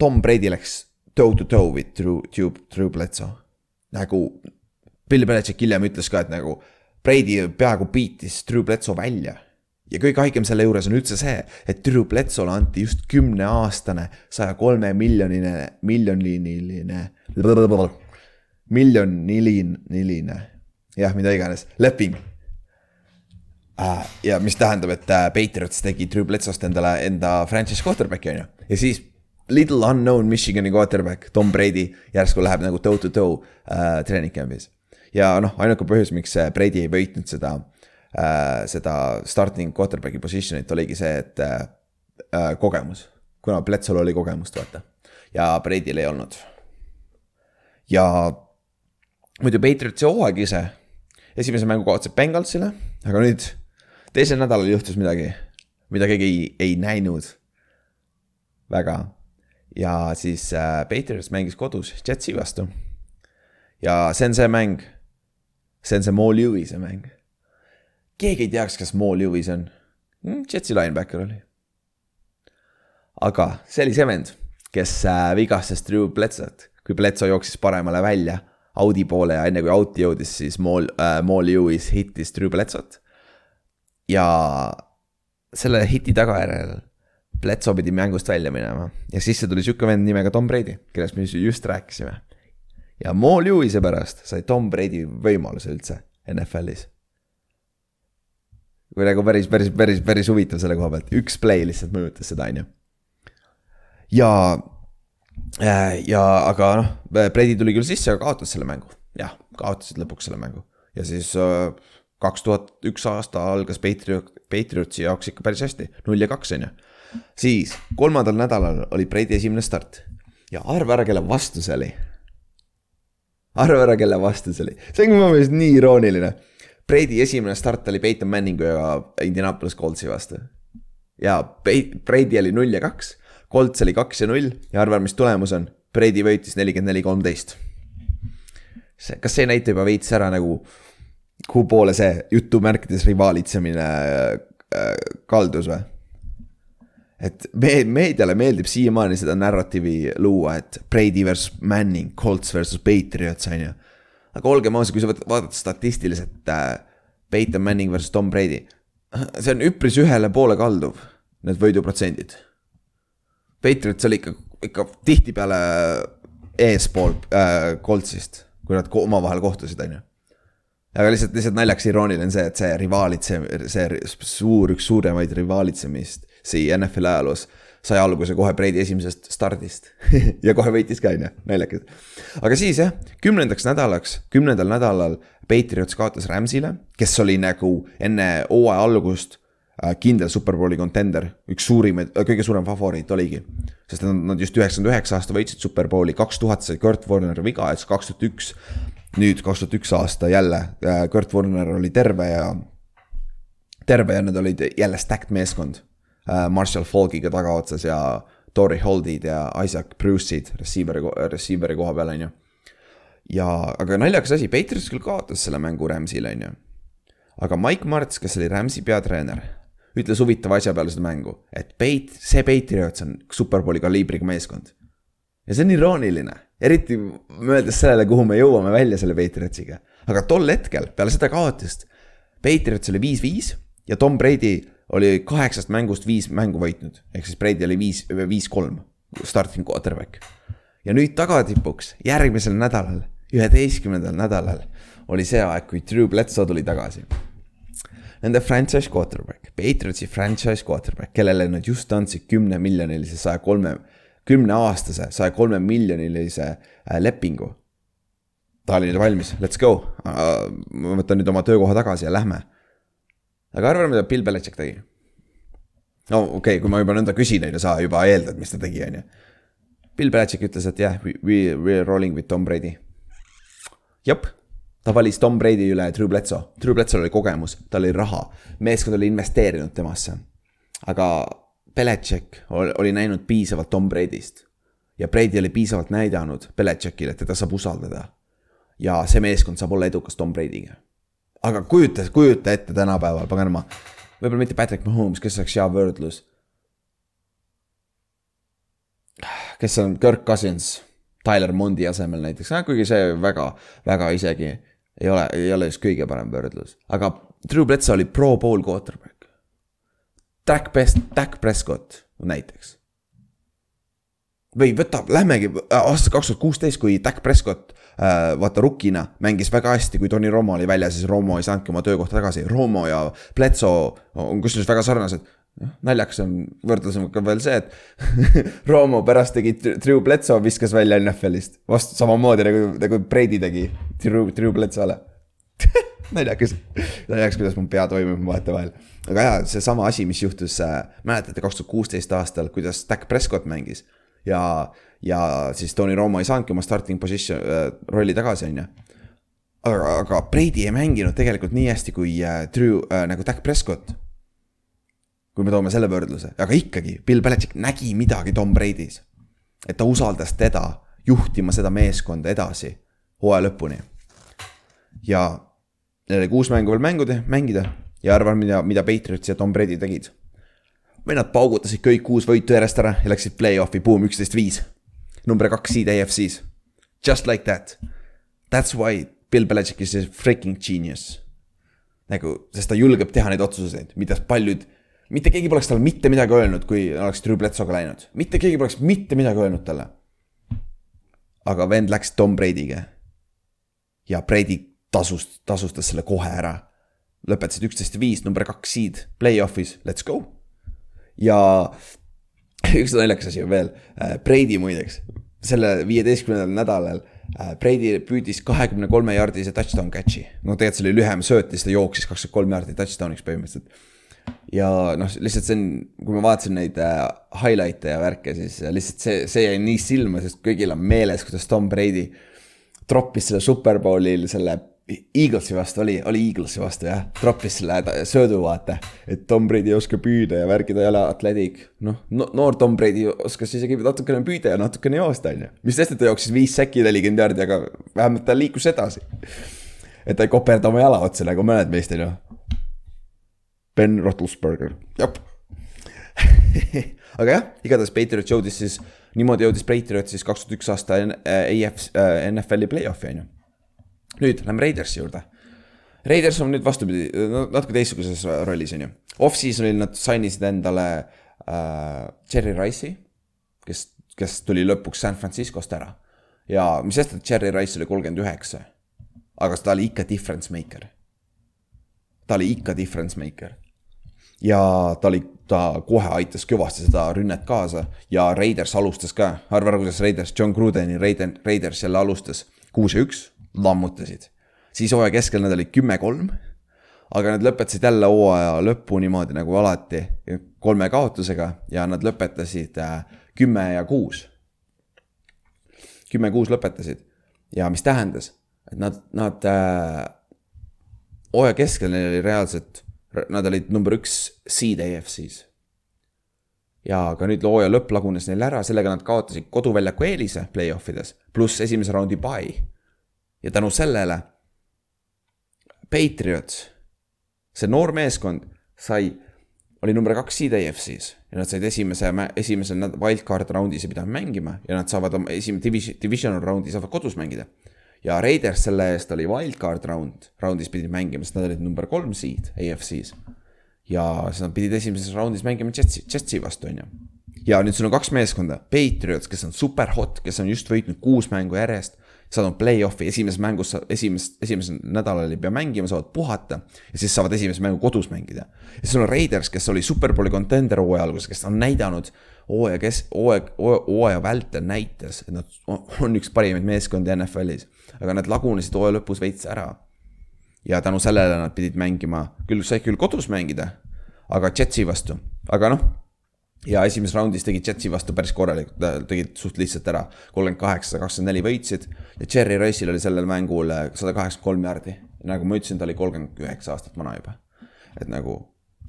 Tom Brady läks toe to toe with Drew, Drew, Drew Bledsoe. nagu Bill Belichik hiljem ütles ka, et nagu Brady peaaegu beatis Drew Bledsoe välja. ja kõige haigem selle juures on üldse see, et Drew Bledsoe'le anti just kümneaastane, saja kolme miljoniline, miljoniline, miljoniline, jah, mida iganes, leping äh,. ja mis tähendab, et äh, Patriots tegi Drew Bledsoe'st endale enda franchise quarterback'i on ju, ja siis little unknown Michigani quarterback Tom Brady järsku läheb nagu toe to toe äh, treening camp'is. ja noh, ainuke põhjus, miks äh, Brady ei võitnud seda äh,, seda starting quarterback'i position'it oligi see, et äh, äh, kogemus, kuna Bledsoe'l oli kogemust, vaata. ja Brady'l ei olnud. ja muidu Patriotsi hooaeg ise, esimese mängu kaotasid Bengalsile, aga nüüd teisel nädalal juhtus midagi, mida keegi ei, ei näinud väga. ja siis äh, Patriots mängis kodus Jetsi vastu. ja see on see mäng, see on see Mo Lewis'e mäng. keegi ei teaks, kes Mo Lewis on mm,. Jetsi linebacker oli. aga see oli see vend, kes äh, vigastas Drew Bledsoe't, kui Bledsoe jooksis paremale välja Audi poole ja enne kui Audi jõudis, siis Mo äh,, Mo Lewis hittis Drew Bledsoe't. ja selle hiti tagajärjel Bledsoe pidi mängust välja minema ja sisse tuli sihuke vend nimega Tom Brady, kellest me just rääkisime. ja Mo Lewis'e pärast sai Tom Brady võimaluse üldse NFL-is. kui nagu päris, päris, päris, päris huvitav selle koha pealt, üks play lihtsalt mõjutas seda, on ju. ja, ja aga noh, Brady tuli küll sisse, aga kaotas selle mängu, jah, kaotasid lõpuks selle mängu ja siis äh, kaks tuhat üks aasta algas Patriot, Patriotsi jaoks ikka päris hästi, null ja kaks on ju. siis kolmandal nädalal oli Brady esimene start ja arva ära, kelle vastu see oli. arva ära, kelle vastu see oli, see on minu meelest nii irooniline. Brady esimene start oli Peyton Manningu ja Indianapolis Coltsi vastu. ja Brady oli null ja kaks, Colts oli kaks ja null ja arva, mis tulemus on, Brady võitis nelikümmend neli, kolmteist see, kas see ei näita juba veits ära nagu, kuhu poole see jutumärkides rivaalitsemine äh, kaldus või? et me-, meediale meeldib siiamaani seda narratiivi luua, et Brady versus Manning, Colts versus Patriots on ju. aga olgem ausad, kui sa vaatad statistiliselt äh, Peyton Manning versus Tom Brady, see on üpris ühele poole kalduv, need võiduprotsendid. Patriots oli ikka, ikka tihtipeale eespool äh, Coltsist, kui nad omavahel kohtusid, on ju. aga lihtsalt, lihtsalt naljaks irooniline on see, et see rivaalitse-, see suur, üks suuremaid rivaalitsemist siia NFL-i ajaloos sai alguse kohe Brady esimesest stardist ja kohe võitis ka, on ju, naljakas. aga siis jah, kümnendaks nädalaks, kümnendal nädalal Patriots kaotas Rams'ile, kes oli nagu enne hooaja algust kindel superbowli contender, üks suurimaid, kõige suurem favoriit oligi. sest nad, just üheksakümmend üheksa aasta võitsid superbowli, kaks tuhat sai Kurt Warner viga, et siis kaks tuhat üks, nüüd kaks tuhat üks aasta jälle äh, Kurt Warner oli terve ja, terve ja nad olid jälle stacked meeskond äh, Marshall Falkiga tagaotsas ja Tori Holdid ja Isaac Bruce'id receiver'i, receiver'i koha peal, on ju. ja, aga naljakas asi, Patriots küll kaotas selle mängu Rams'ile, on ju. aga Mike Marts, kes oli Rams'i peatreener, ütles huvitava asja peale seda mängu, et Peit-, see Patriots on superbowli kaliibriga meeskond. ja see on irooniline, eriti mõeldes sellele, kuhu me jõuame välja selle Patriotsiga. aga tol hetkel, peale seda kaotust, Patriots oli viis-viis ja Tom Brady oli kaheksast mängust viis mängu võitnud, ehk siis Brady oli viis, viis-kolm starting quarterback. ja nüüd tagatipuks järgmisel nädalal, üheteistkümnendal nädalal oli see aeg, kui Drew Bledsoe tuli tagasi. Nende franchise quarterback, Patriotsi franchise quarterback, kellele nad just andsid kümne miljonilise, saja kolme, kümneaastase, saja kolme miljonilise äh, lepingu. ta oli valmis, let's go, ma võtan nüüd oma töökoha tagasi ja lähme aga arva, mida Bill Belichik tegi. no okei okay,, kui ma juba nõnda küsin, on ju, sa juba eeldad, mis ta tegi, on ju. Bill Belichik ütles, et jah yeah,, we, we are rolling with Tom Brady. jep, ta valis Tom Brady üle Drew Bledsoe, Drew Bledsoe'l oli kogemus, tal oli raha, meeskond oli investeerinud temasse. aga Belichik oli näinud piisavalt Tom Brady'st ja Brady oli piisavalt näidanud Belichikile, et teda saab usaldada. ja see meeskond saab olla edukas Tom Brady'ga aga kujuta, kujuta ette tänapäeval, paganama. võib-olla mitte Patrick Mahomes, kes oleks hea võrdlus. kes on Kirk Cousins, Tyler Mondi asemel näiteks, kuigi see väga, väga isegi ei ole, ei ole just kõige parem võrdlus, aga Drew Bledsoe oli pro bowl quarterback. Dak Best, Dak Prescott näiteks. või võta, lähmegi aastast kaks tuhat kuusteist, kui Dak Prescott Äh, vaata rukkina mängis väga hästi, kui Tony Romo oli väljas, siis Romo ei saanudki oma töökohta tagasi. Romo ja Pletso on kusjuures väga sarnased. Noh, naljakas on võrdlusega veel see, et Romo pärast tegi, Drew Bledsoe viskas välja NFL-ist. vastu samamoodi nagu, nagu Brady tegi Drew, Drew Bledsoe'le naljakas, naljakas, kuidas mu pea toimib vahetevahel. aga jaa, seesama asi, mis juhtus äh,, mäletate kaks tuhat kuusteist aastal, kuidas Dak Prescott mängis ja ja siis Tony Romo ei saanudki oma starting position äh, rolli tagasi, on ju. aga, aga Brady ei mänginud tegelikult nii hästi kui äh, Drew äh, nagu Dak Prescott. Kui me toome selle võrdluse, aga ikkagi, Bill Belichik nägi midagi Tom Brady's. et ta usaldas teda juhtima seda meeskonda edasi hooaja lõpuni. ja neil oli kuus mängu veel mänguda, mängida ja arvan, mida, mida Patriots ja Tom Brady tegid. või nad paugutasid kõik kuus võitu järjest ära ja läksid play-off'i, buum, üksteist viis number kaks seed AFC-s. Just like that. That's why Bill Belichik is a freaking genius. nagu, sest ta julgeb teha neid otsuseid, mida paljud, mitte keegi poleks talle mitte midagi öelnud, kui oleks Drew Bledsoe'ga läinud. mitte keegi poleks mitte midagi öelnud talle. aga vend läks Tom Brady'ga. ja Brady tasus, tasustas selle kohe ära. lõpetasid üksteist viis, number kaks seed, play-off'is, let's go. ja üks naljakas asi on veel, äh, Brady muideks, selle viieteistkümnendal nädalal äh, Brady püüdis kahekümne kolme jaardise touchdown catch'i. no tegelikult see oli lühem sööt ja siis ta jooksis kakskümmend kolm jaardi touchdown'iks põhimõtteliselt. Ja noh, lihtsalt see on, kui ma vaatasin neid äh, highlight'e ja värke, siis lihtsalt see, see jäi nii silma, sest kõigil on meeles, kuidas Tom Brady troppis selle Superbowlil selle Eaglesi vastu oli, oli Eaglesi vastu jah, troppis selle söödu vaata. et Tom Brady ei oska püüda ja värgi, ta ei ole atleetik. noh no,, noor Tom Brady oskas isegi natukene püüda ja natukene joosta, on ju. mis sest, et ta jooksis viis säki nelikümmend jaardi, aga vähemalt ta liikus edasi. et ta ei koperda oma jala otsa nagu mõned meist, on ju. Ben Roethlisberger, jep aga jah, igatahes Patriots jõudis siis, niimoodi jõudis Patriots siis kaks tuhat üks aasta AF, NFL-i play-off'i on ju nüüd lähme Raidersi juurde. Raiders on nüüd vastupidi, natuke teistsuguses rollis, on ju. Off-season'il nad sainisid endale äh, Cherry Rice'i, kes, kes tuli lõpuks San Franciscost ära. ja mis sest, et Cherry Rice oli kolmkümmend üheksa. aga ta oli ikka difference maker. ta oli ikka difference maker. Ja ta oli, ta kohe aitas kõvasti seda rünnet kaasa ja Raiders alustas ka, arva ära, kuidas Raiders, John Grudeni Raiders jälle alustas, kuus ja üks lammutasid. siis hooaja keskel nad olid kümme-kolm. aga nad lõpetasid jälle hooaja lõppu niimoodi nagu alati, kolme kaotusega ja nad lõpetasid äh, kümme ja kuus. kümme-kuus lõpetasid ja mis tähendas, et nad, nad äh, hooaja keskel neil oli reaalselt, nad olid number üks seed AFC-s ja aga nüüd hooaja lõpp lagunes neil ära, sellega nad kaotasid koduväljaku eelise play-off ides, pluss esimese raundi bye. Ja tänu sellele Patriots, see noor meeskond sai, oli number kaks seed AFC-s ja nad said esimese, esimesel wildcard raundis ei pidanud mängima ja nad saavad oma esimene division, divisional raundi saavad kodus mängida. Ja Raiders selle eest oli wildcard round, raundis pidid mängima, sest nad olid number kolm seed AFC-s. ja siis nad pidid esimeses raundis mängima Jetsi, Jetsi vastu, on ju. ja nüüd sul on kaks meeskonda, Patriots, kes on super hot, kes on just võitnud kuus mängu järjest saavad play-off'i esimeses mängus, esimest, esimesel nädalal ei pea mängima, saavad puhata. ja siis saavad esimese mängu kodus mängida. ja siis on Raiders, kes oli superbowli contender hooaja alguses, kes on näidanud hooaja kes-, hooaja, hooaja vältel näitas, et nad on üks parimaid meeskondi NFL-is. aga nad lagunesid hooaja lõpus veits ära. ja tänu sellele nad pidid mängima, küll said küll kodus mängida, aga Jetsi vastu, aga noh ja esimeses raundis tegid Jetsi vastu päris korralikult, tegid suht lihtsalt ära. kolmkümmend kaheksa, kakskümmend neli võitsid ja Cherry Rice'il oli sellel mängul äh, sada kaheksakümmend kolm jaardi. nagu ma ütlesin, ta oli kolmkümmend üheksa aastat vana juba. et nagu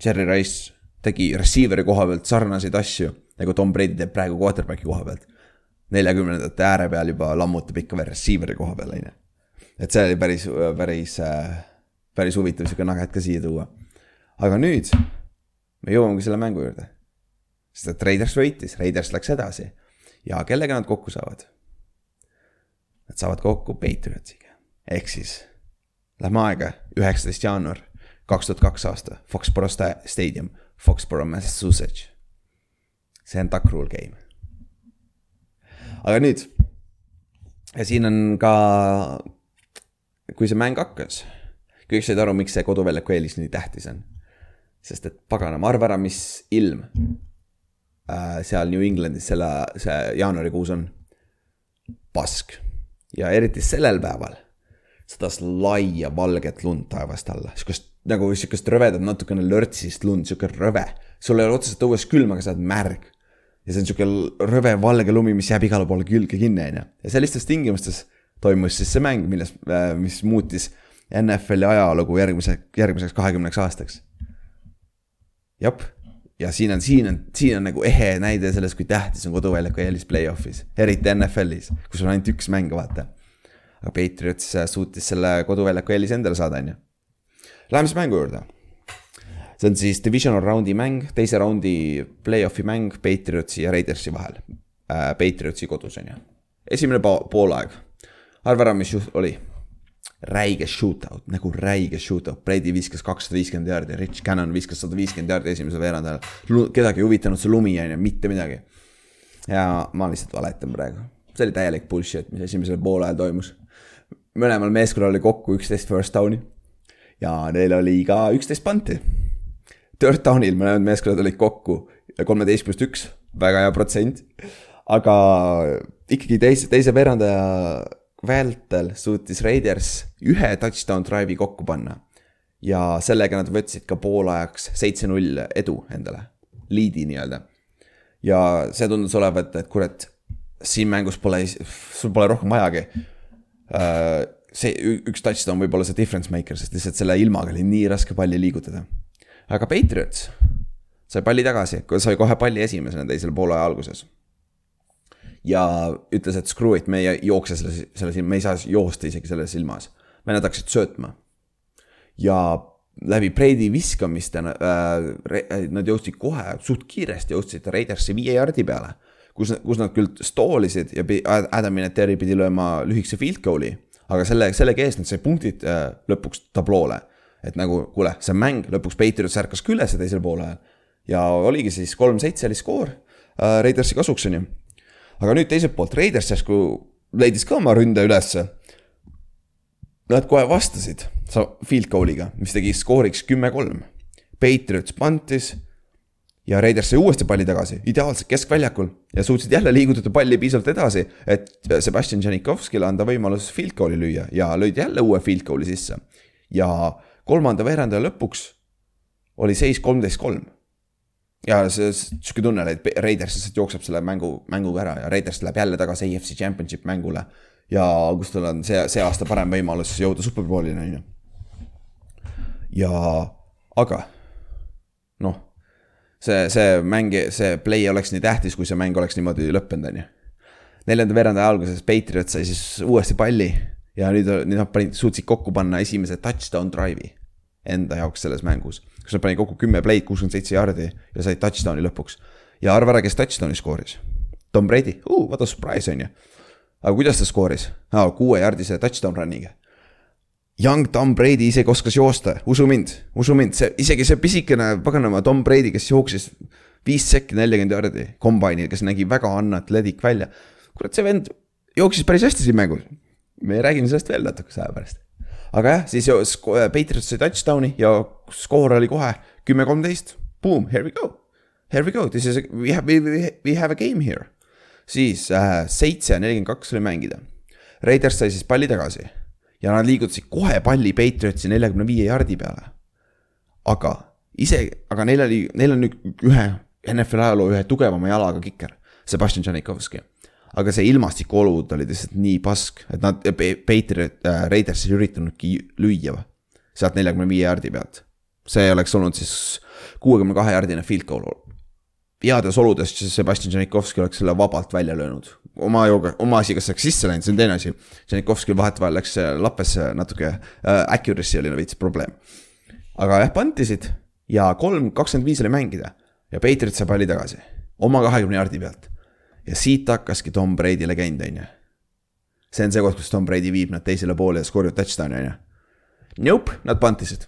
Cherry Rice tegi receiver'i koha pealt sarnaseid asju, nagu Tom Brady teeb praegu quarterback'i koha pealt. neljakümnendate ääre peal juba lammutab ikka veel receiver'i koha peal, on ju. et see oli päris, päris, äh, päris huvitav sihuke nugget ka siia tuua. aga nüüd me jõuamegi selle mängu juurde sest et Raiders võitis, Raiders läks edasi. ja kellega nad kokku saavad? Nad saavad kokku Patriotsiga, ehk siis lähme aega, üheksateist jaanuar kaks tuhat kaks aasta, Foxborough Stadium, Foxborough, Massachusetts. see on duck rule game. aga nüüd, ja siin on ka, kui see mäng hakkas, kõik said aru, miks see koduväljaku eelis nii tähtis on. sest et paganama, arva ära, mis ilm Äh, seal New Englandis selle, see jaanuarikuus on. pask ja eriti sellel päeval sadas laia valget lund taevast alla, sihukest nagu sihukest rõvedat natukene lörtsist lund, sihuke rõve. sul ei ole otseselt õues külm, aga sa oled märg. ja see on sihuke rõve valge lumi, mis jääb igale poole külge kinni, on ju. ja sellistes tingimustes toimus siis see mäng, milles, äh, mis muutis NFL-i ajalugu järgmise, järgmiseks kahekümneks aastaks. jep ja siin on, siin on, siin on nagu ehe näide sellest, kui tähtis on koduväljaku eelis play-off'is, eriti NFL-is, kus on ainult üks mäng, vaata. aga Patriots suutis selle koduväljaku eelise endale saada, on ju. Läheme siis mängu juurde. see on siis divisional round'i mäng, teise raundi play-off'i mäng Patriotsi ja Raidersi vahel äh,. Patriotsi kodus, on ju. esimene poolaeg, arva ära, mis oli räige shootout, nagu räige shootout, Brady viskas kakssada viiskümmend jaardi, Rich Cannon viskas sada viiskümmend jaardi esimesel veerandajal. kedagi ei huvitanud see lumi, on ju, mitte midagi. ja ma lihtsalt valetan praegu, see oli täielik bullshit, mis esimesel poolajal toimus. mõlemal meeskonnal oli kokku üksteist first down'i ja neil oli ka üksteist punti. Third down'il mõlemad meeskonnad olid kokku kolmeteist pluss üks, väga hea protsent. aga ikkagi teise, teise veerandaja vältel suutis Raiders ühe touchdown drive'i kokku panna. ja sellega nad võtsid ka poolajaks seitse-null edu endale, liidi nii-öelda. ja see tundus olevat, et kurat, siin mängus pole, sul pole rohkem vajagi. Äh, see üks touchdown võib olla see difference maker, sest lihtsalt selle ilmaga oli nii raske palli liigutada. aga Patriots sai palli tagasi, sai kohe palli esimesena teisel poolaja alguses ja ütles, et screw it, me ei jookse selles, selles, me ei saa joosta isegi selles ilmas. Vennad hakkasid söötma. ja läbi Brady viskamiste äh, nad jõudsid kohe suht kiiresti jõudsid Raidersi viie jardi peale. kus, kus nad küll stoolisid ja Adam Vinatieri pidi lööma lühikese field goal'i. Aga selle, sellega eest nad sai punktid äh, lõpuks tabloole. et nagu kuule, see mäng lõpuks Patriots ärkas ka üles teisel poolel. ja oligi siis kolm-seitse oli skoor äh, Raidersi kasuks on ju aga nüüd teiselt poolt Raiders järsku leidis ka oma ründe ülesse. Nad kohe vastasid field goal'iga, mis tegi skooriks kümme-kolm. Patriots pantis ja Raiders sai uuesti palli tagasi, ideaalselt keskväljakul ja suutsid jälle liigutada palli piisavalt edasi, et Sebastian Janikovskile anda võimalus field goal'i lüüa ja lõid jälle uue field goal'i sisse. ja kolmanda veerandaja lõpuks oli seis kolmteist kolm ja see sihuke tunne oli, et Raiders lihtsalt jookseb selle mängu, mänguga ära ja Raiders läheb jälle tagasi AFC Championship mängule. ja kus tal on see, see aasta parem võimalus jõuda superbowlini, on ju. ja, aga noh, see, see mäng, see play oleks nii tähtis, kui see mäng oleks niimoodi lõppenud, on ju. neljanda veerandaja alguses Patriot sai siis uuesti palli ja nüüd, nüüd nad panid, suutsid kokku panna esimese touchdown drive'i enda jaoks selles mängus kus nad panid kokku kümme play'd, kuuskümmend seitse jaardi ja said touchdown'i lõpuks. ja arva ära, kes touchdown'i skooris. Tom Brady uh,, what a surprise on ju. aga kuidas ta skooris ah,? kuuejaardise touchdown run'iga. Young Tom Brady isegi oskas joosta, usu mind, usu mind, see isegi see pisikene paganama Tom Brady, kes jooksis viis sekki nelikümmend jardi kombainil, kes nägi väga anatleedik välja. kurat, see vend jooksis päris hästi siin mängus. me räägime sellest veel natukese aja pärast. aga jah, siis Patriots sai touchdown'i ja skoor oli kohe kümme, kolmteist. Boom, here we go. Here we go, this is, we have, we, we have a game here. siis äh, seitse, nelikümmend kaks oli mängida. Raiders sai siis palli tagasi ja nad liigutasid kohe palli Patriotsi neljakümne viie jardi peale. aga ise, aga neil oli, neil on ühe NFL ajaloo ühe tugevama jalaga kiker, Sebastian Janikowski. aga see ilmastikuolud olid lihtsalt nii pask, et nad, Patriot äh,, Raiders ei üritanudki lüüa sealt neljakümne viie jardi pealt. see oleks olnud siis kuuekümne kahe jardine field goal. Heades oludes Sebastian Janikowski oleks selle vabalt välja löönud. oma jooga, oma asi, kas läks sisse läinud, see on teine asi. Janikovskil vahetevahel läks lappes natuke äh,, accuracy oli veits probleem. aga jah, pantisid ja kolm, kakskümmend viis oli mängida ja Patriot sai palli tagasi oma kahekümne jardi pealt. ja siit hakkaski Tom Brady legend, on ju. see on see koht, kus Tom Brady viib nad teisele poole ja skoorib touchdown'i, on ju. Nope, nad pantisid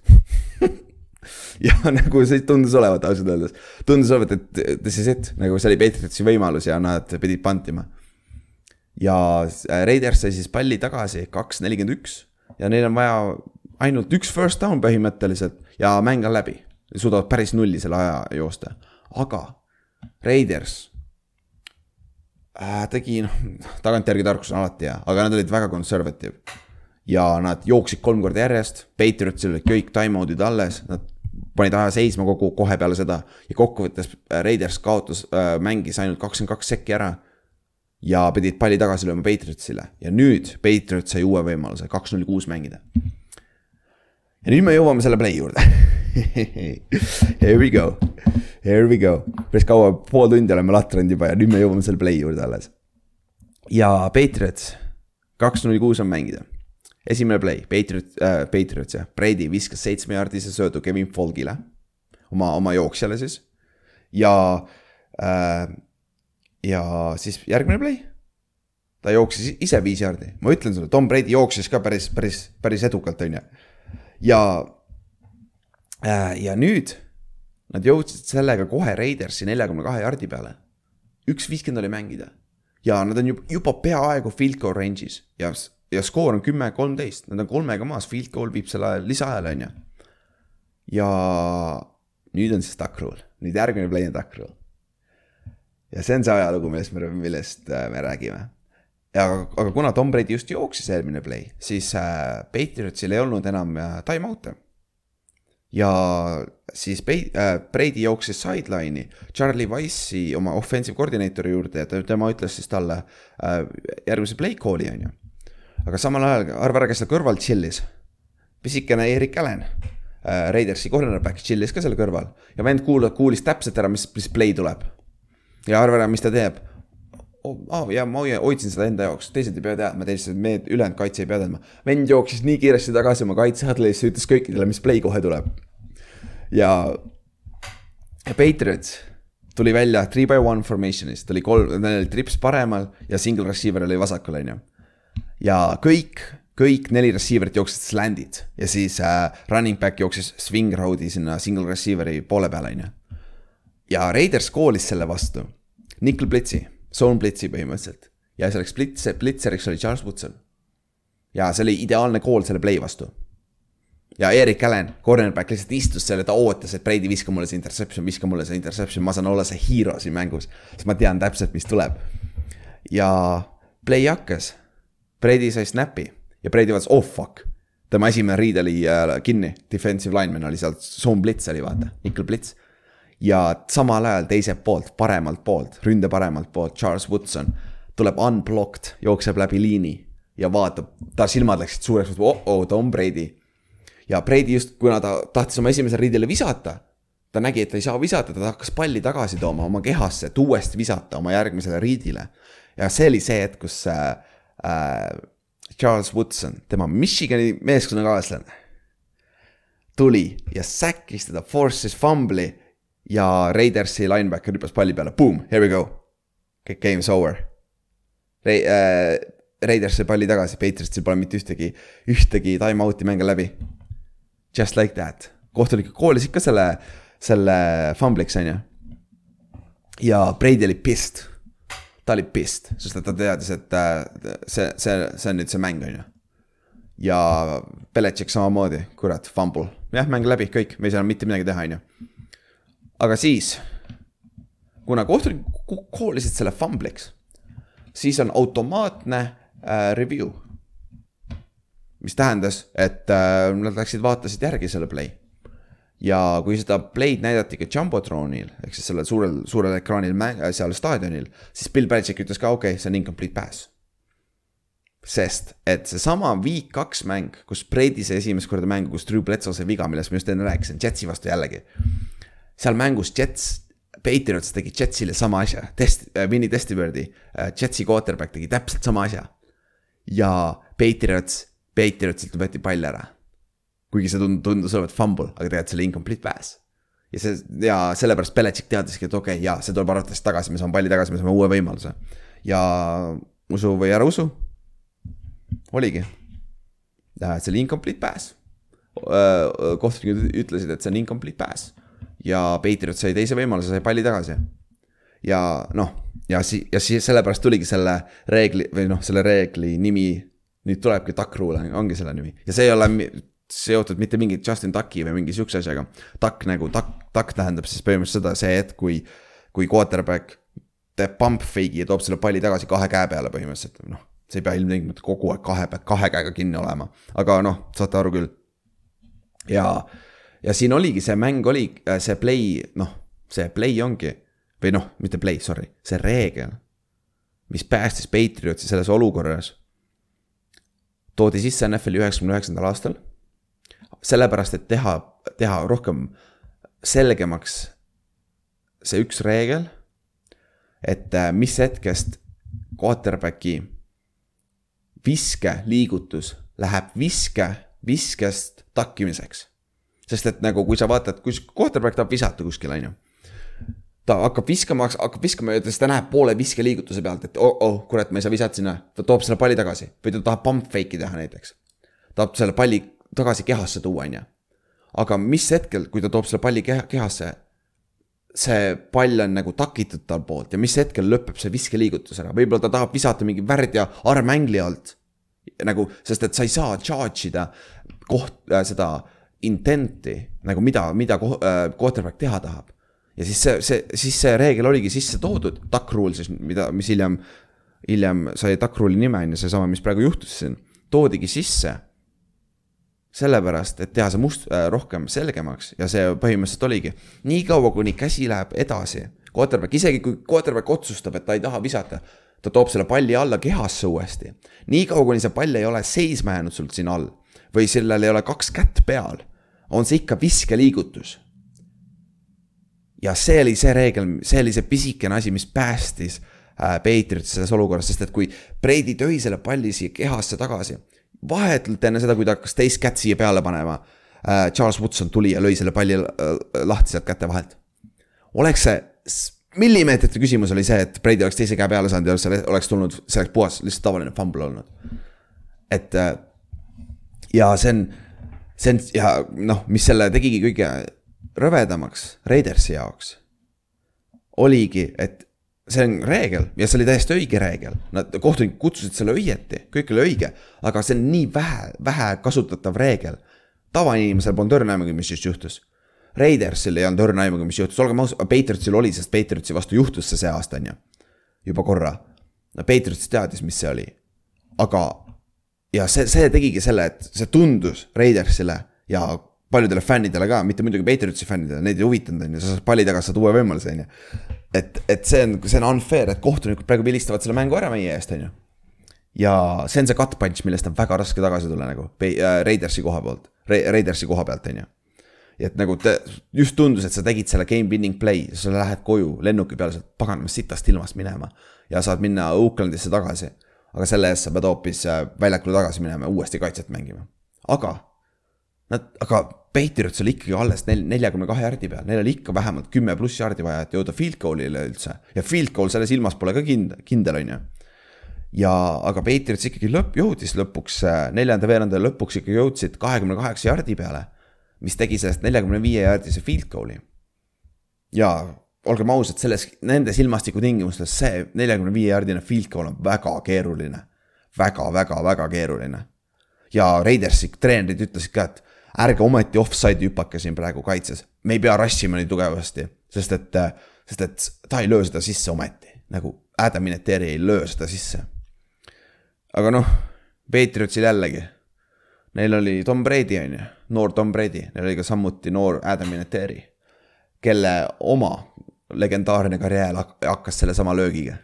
ja nagu see tundus olevat ausalt öeldes, tundus olevat, et this is it, nagu see oli Patriotsi võimalus ja nad pidid pantima. ja äh, Raiders sai siis palli tagasi, kaks nelikümmend üks ja neil on vaja ainult üks first down põhimõtteliselt ja mäng on läbi. suudavad päris nulli selle aja joosta, aga Raiders äh, tegi noh, tagantjärgi tarkus on alati hea, aga nad olid väga conservative ja nad jooksid kolm korda järjest, Patriotsil olid kõik time-out'id alles, nad panid aja seisma kogu, kohe peale seda ja kokkuvõttes äh, Raiders kaotas äh,, mängis ainult kakskümmend kaks sekki ära. ja pidid palli tagasi lööma Patriotsile ja nüüd Patriot sai uue võimaluse, kaks null kuus mängida. ja nüüd me jõuame selle play juurde Here we go, here we go, päris kaua, pool tundi oleme latranud juba ja nüüd me jõuame selle play juurde alles. ja Patriots, kaks null kuus on mängida esimene play, Patriot äh,, Patriots jah, Brady viskas seitsmejardise söödu Kevin Folgile. oma, oma jooksjale siis. ja äh,, ja siis järgmine play. ta jooksis ise viis jardi, ma ütlen sulle, Tom Brady jooksis ka päris, päris, päris edukalt, on ju. ja äh,, ja nüüd nad jõudsid sellega kohe Raidersi neljakümne kahe jardi peale. üks viiskümmend oli mängida ja nad on juba, juba peaaegu field goal range'is ja ja skoor on kümme, kolmteist, nad on kolmega maas, field goal viib selle lisaajale, on ju. ja nüüd on siis duck rule, nüüd järgmine play on duck rule. ja see on see ajalugu, millest me, millest äh, me räägime. aga, aga kuna Tom Brady just jooksis eelmine play, siis äh, Patriotsil ei olnud enam äh, time-out'e. ja siis äh, Brady jooksis sideline'i Charlie Wise'i oma offensive coordinator'i juurde ja tema ütles siis talle äh, järgmise play call'i on ju aga samal ajal arva ära, kes seal kõrval chill'is. pisikene Erik Allan äh,, Raidersi cornerback chill'is ka seal kõrval ja vend kuulas, kuulis täpselt ära, mis, mis play tuleb. ja arva ära, mis ta teeb oh,. Ja ma hoidsin seda enda jaoks, teised ei pea teadma, teised, me ülejäänud kaitse ei pea teadma. vend jooksis nii kiiresti tagasi oma kaitsehuddle'isse, ütles kõikidele, mis play kohe tuleb. ja, Patriots tuli välja three by one formation'ist, oli kolm, neil oli trips paremal ja single receiver oli vasakul, on ju ja kõik, kõik neli receiver'it jooksid sland'id ja siis äh, running back jooksis swing road'i sinna single receiver'i poole peale, on ju. ja Raiders koolis selle vastu, nickel blitzi, zone blitzi põhimõtteliselt ja selleks blitz, blitzeriks oli Charles Woodson. ja see oli ideaalne kool selle play vastu. ja Erik Allan, cornerback lihtsalt istus seal ja ta ootas, et Brady viska mulle see interception, viska mulle see interception, ma saan olla see hero siin mängus. sest ma tean täpselt, mis tuleb. ja play hakkas Brady sai snap'i ja Brady vaatas, oh fuck. tema esimene riid oli äh, kinni, defensive lineman oli seal, zone blitz oli vaata, nickel blitz. ja samal ajal teiselt poolt, paremalt poolt, ründe paremalt poolt, Charles Woodson tuleb unblocked, jookseb läbi liini ja vaatab, ta silmad läksid suureks, oh-oh, Tom Brady. ja Brady just, kuna ta tahtis oma esimesele riidele visata, ta nägi, et ta ei saa visata, ta hakkas palli tagasi tooma oma kehasse, et uuesti visata oma järgmisele riidile. ja see oli see hetk, kus äh, äh, Charles Woodson, tema Michigani meeskonnakaaslane, tuli ja säkkis teda, force'is fumbli ja Raidersi linebacker hüppas palli peale, boom, here we go. Game's over. Re- äh,, Raiders sai palli tagasi, Patriotsil pole mitte ühtegi, ühtegi time-out'i mänge läbi. Just like that, kohtunik koolis ikka selle, selle fumble'iks on ju. ja Brady oli pissed, ta oli pissed, sest et ta teadis, et äh, see, see, see on nüüd see mäng, on ju. ja Belichik samamoodi, kurat, fumble, jah, mäng läbi, kõik, me ei saa mitte midagi teha, on ju. aga siis, kuna kohtunikud koolisid selle fumble'iks, siis on automaatne äh, review. mis tähendas, et äh, nad läksid, vaatasid järgi selle play. Ja kui seda play'd näidati ka Jumbotronil ehk siis sellel suurel, suurel ekraanil mäng, äh, seal staadionil, siis Bill Belichik ütles ka okei okay,, see on incomplete pass. sest et seesama week kaks mäng, kus Brady sai esimest korda mängu, kus Drew Bledsoe sai viga, millest ma just enne rääkisin, Jetsi vastu jällegi. seal mängus Jets Patriots tegi Jetsile sama asja, test äh,, Winnie Testibirdi äh,, Jetsi quarterback tegi täpselt sama asja ja Patriots, Patriotsilt võeti pall ära. Kuigi see tund-, tundus olevat fumble, aga tegelikult see oli incomplete pass. ja see, ja sellepärast Belichik teadiski, et okei okay,, jaa, see tuleb arvatavasti tagasi, me saame palli tagasi, me saame uue võimaluse. ja usu või ära usu, oligi. see oli incomplete pass. kohtunikud ütlesid, et see on incomplete pass ja Patriot sai teise võimaluse, sai palli tagasi. ja noh ja si-, ja siis sellepärast tuligi selle reegli või noh, selle reegli nimi. nüüd tulebki Duck Rule ongi selle nimi ja see ei ole seotud mitte mingi Justin Ducki või mingi sihukese asjaga. Duck nagu, duck, duck tähendab siis põhimõtteliselt seda, see hetk, kui, kui quarterback teeb pump fake'i ja toob selle palli tagasi kahe käe peale põhimõtteliselt, noh. see ei pea ilmtingimata kogu aeg kahe, kahe käega kinni olema, aga noh, saate aru küll. ja, ja siin oligi, see mäng oli, see play, noh, see play ongi või noh, mitte play, sorry, see reegel, mis päästis Patriotsi selles olukorras, toodi sisse NFL-i üheksakümne üheksandal aastal. Sellepärast, et teha, teha rohkem selgemaks see üks reegel, et äh, mis hetkest quarterback'i viskeliigutus läheb viske, viskest takkimiseks. sest et nagu, kui sa vaatad, kui quarterback tahab visata kuskil, on ju ta hakkab viskama, hakkab viskama ja siis ta näeb poole viskeliigutuse pealt, et oh, oh, kurat, ma ei saa visata sinna. ta toob selle palli tagasi või ta tahab pump fake'i teha näiteks. tahab selle palli tagasi kehasse tuua, on ju. aga mis hetkel, kui ta toob selle palli keha, kehasse, see pall on nagu takitud tal poolt ja mis hetkel lõpeb see viskeliigutus ära, võib-olla ta tahab visata mingi värdja armängli alt. nagu, sest et sa ei saa charge ida koht äh,, seda intent'i nagu mida, mida äh, quarterback teha tahab ja siis see, see, siis see reegel oligi sisse toodud, duck rule siis, mida, mis hiljem, hiljem sai duck rule'i nime, on ju, seesama, mis praegu juhtus siin, toodigi sisse. Sellepärast, et teha see must äh,, rohkem selgemaks ja see põhimõtteliselt oligi, niikaua kuni käsi läheb edasi, quarterback, isegi kui quarterback otsustab, et ta ei taha visata, ta toob selle palli alla kehasse uuesti. niikaua, kuni see pall ei ole seisma jäänud sul siin all või sellel ei ole kaks kätt peal, on see ikka viskeliigutus ja see oli see reegel, see oli see pisikene asi, mis päästis äh, Patriotsi selles olukorras, sest et kui Brady tõi selle palli siia kehasse tagasi, vahetult enne seda, kui ta hakkas teist kätt siia peale panema äh,, Charles Woodson tuli ja lõi selle palli äh, lahti sealt käte vahelt. oleks see millimeetrite küsimus oli see, et Brady oleks teise käe peale saanud ja see oleks tulnud, see oleks puhas, lihtsalt tavaline fumble olnud. et äh, ja see on, see on ja noh, mis selle tegigi kõige rõvedamaks Raidersi jaoks oligi, et see on reegel ja see oli täiesti õige reegel, nad, kohtunikud kutsusid selle õieti, kõik oli õige, aga see on nii vähe, vähe kasutatav reegel. tavainimesel polnud õrna aimugi, mis just juhtus. Raidersil ei olnud õrna aimugi, mis juhtus, olgem ausad, Patriotsil oli, sest Patriotsi vastu juhtus see see aasta, on ju. juba korra. no Patriots teadis, mis see oli. aga, ja see, see tegigi selle, et see tundus Raidersile ja paljudele fännidele ka, mitte muidugi Patriotsi fännidele, neid ei huvitanud, on ju, sa saad palli tagasi, saad uue võimaluse, on ju. et, et see on, see on unfair, et kohtunikud praegu vilistavad selle mängu ära meie eest, on ju. ja see on see cut punch, millest on väga raske tagasi tulla nagu äh, Raidersi koha poolt, Raidersi koha pealt, on ju. et nagu te, just tundus, et sa tegid selle game winning play, sa lähed koju lennuki peale sealt paganamast sitast ilmast minema. ja saad minna Oaklandisse tagasi. aga selle eest sa pead hoopis äh, väljakule tagasi minema ja uuesti kaitset mängima. aga Nad, aga Patriots oli ikkagi alles nel-, neljakümne kahe jardi peal, neil oli ikka vähemalt kümme pluss jardi vaja, et jõuda field goal'ile üldse. ja field goal selles ilmas pole ka kind-, kindel, on ju. ja, aga Patriots ikkagi lõpp, jõudis lõpuks, neljanda veeranda lõpuks ikka jõudsid kahekümne kaheksa jardi peale. mis tegi sellest neljakümne viie jardise field goal'i. ja olgem ausad, selles, nendes ilmastikutingimustes see neljakümne viie jardine field goal on väga keeruline väga, väga, väga keeruline. ja Raidersi treenerid ütlesid ka, et ärge ometi offside'i hüpake siin praegu kaitses. me ei pea rassima nii tugevasti, sest et, sest et ta ei löö seda sisse ometi. nagu Adam Mineteri ei löö seda sisse. aga noh, Patriotsil jällegi. Neil oli Tom Brady on ju, noor Tom Brady, neil oli ka samuti noor Adam Mineteri. kelle oma legendaarne karjäär hakkas sellesama löögiga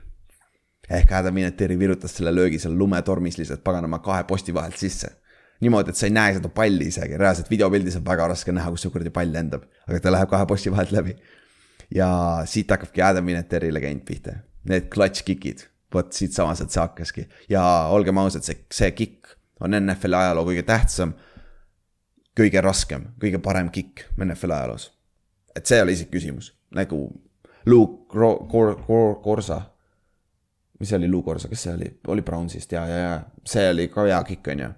ehk Adam Vinatieri virutas selle löögi seal lumetormis lihtsalt paganama kahe posti vahelt sisse. Niimoodi, et sa ei näe seda palli isegi, reaalselt videopildis on väga raske näha, kus see kuradi pall lendab, aga ta läheb kahe posti vahelt läbi. ja siit hakkabki Adam Vinatieri legend pihta, need clutch kick'id, vot siitsamas, et see hakkaski. Ja olgem ausad, see, see kick on NFL-i ajaloo kõige tähtsam, kõige raskem, kõige parem kick NFL-i ajaloos. et see oli isegi küsimus, nagu Luke Kor-, Kor-, Kor-, Korsa. Mis see oli, Lou Corsa, kes see oli, oli Brownsist ja, ja, ja see oli ka hea kikk, on ju.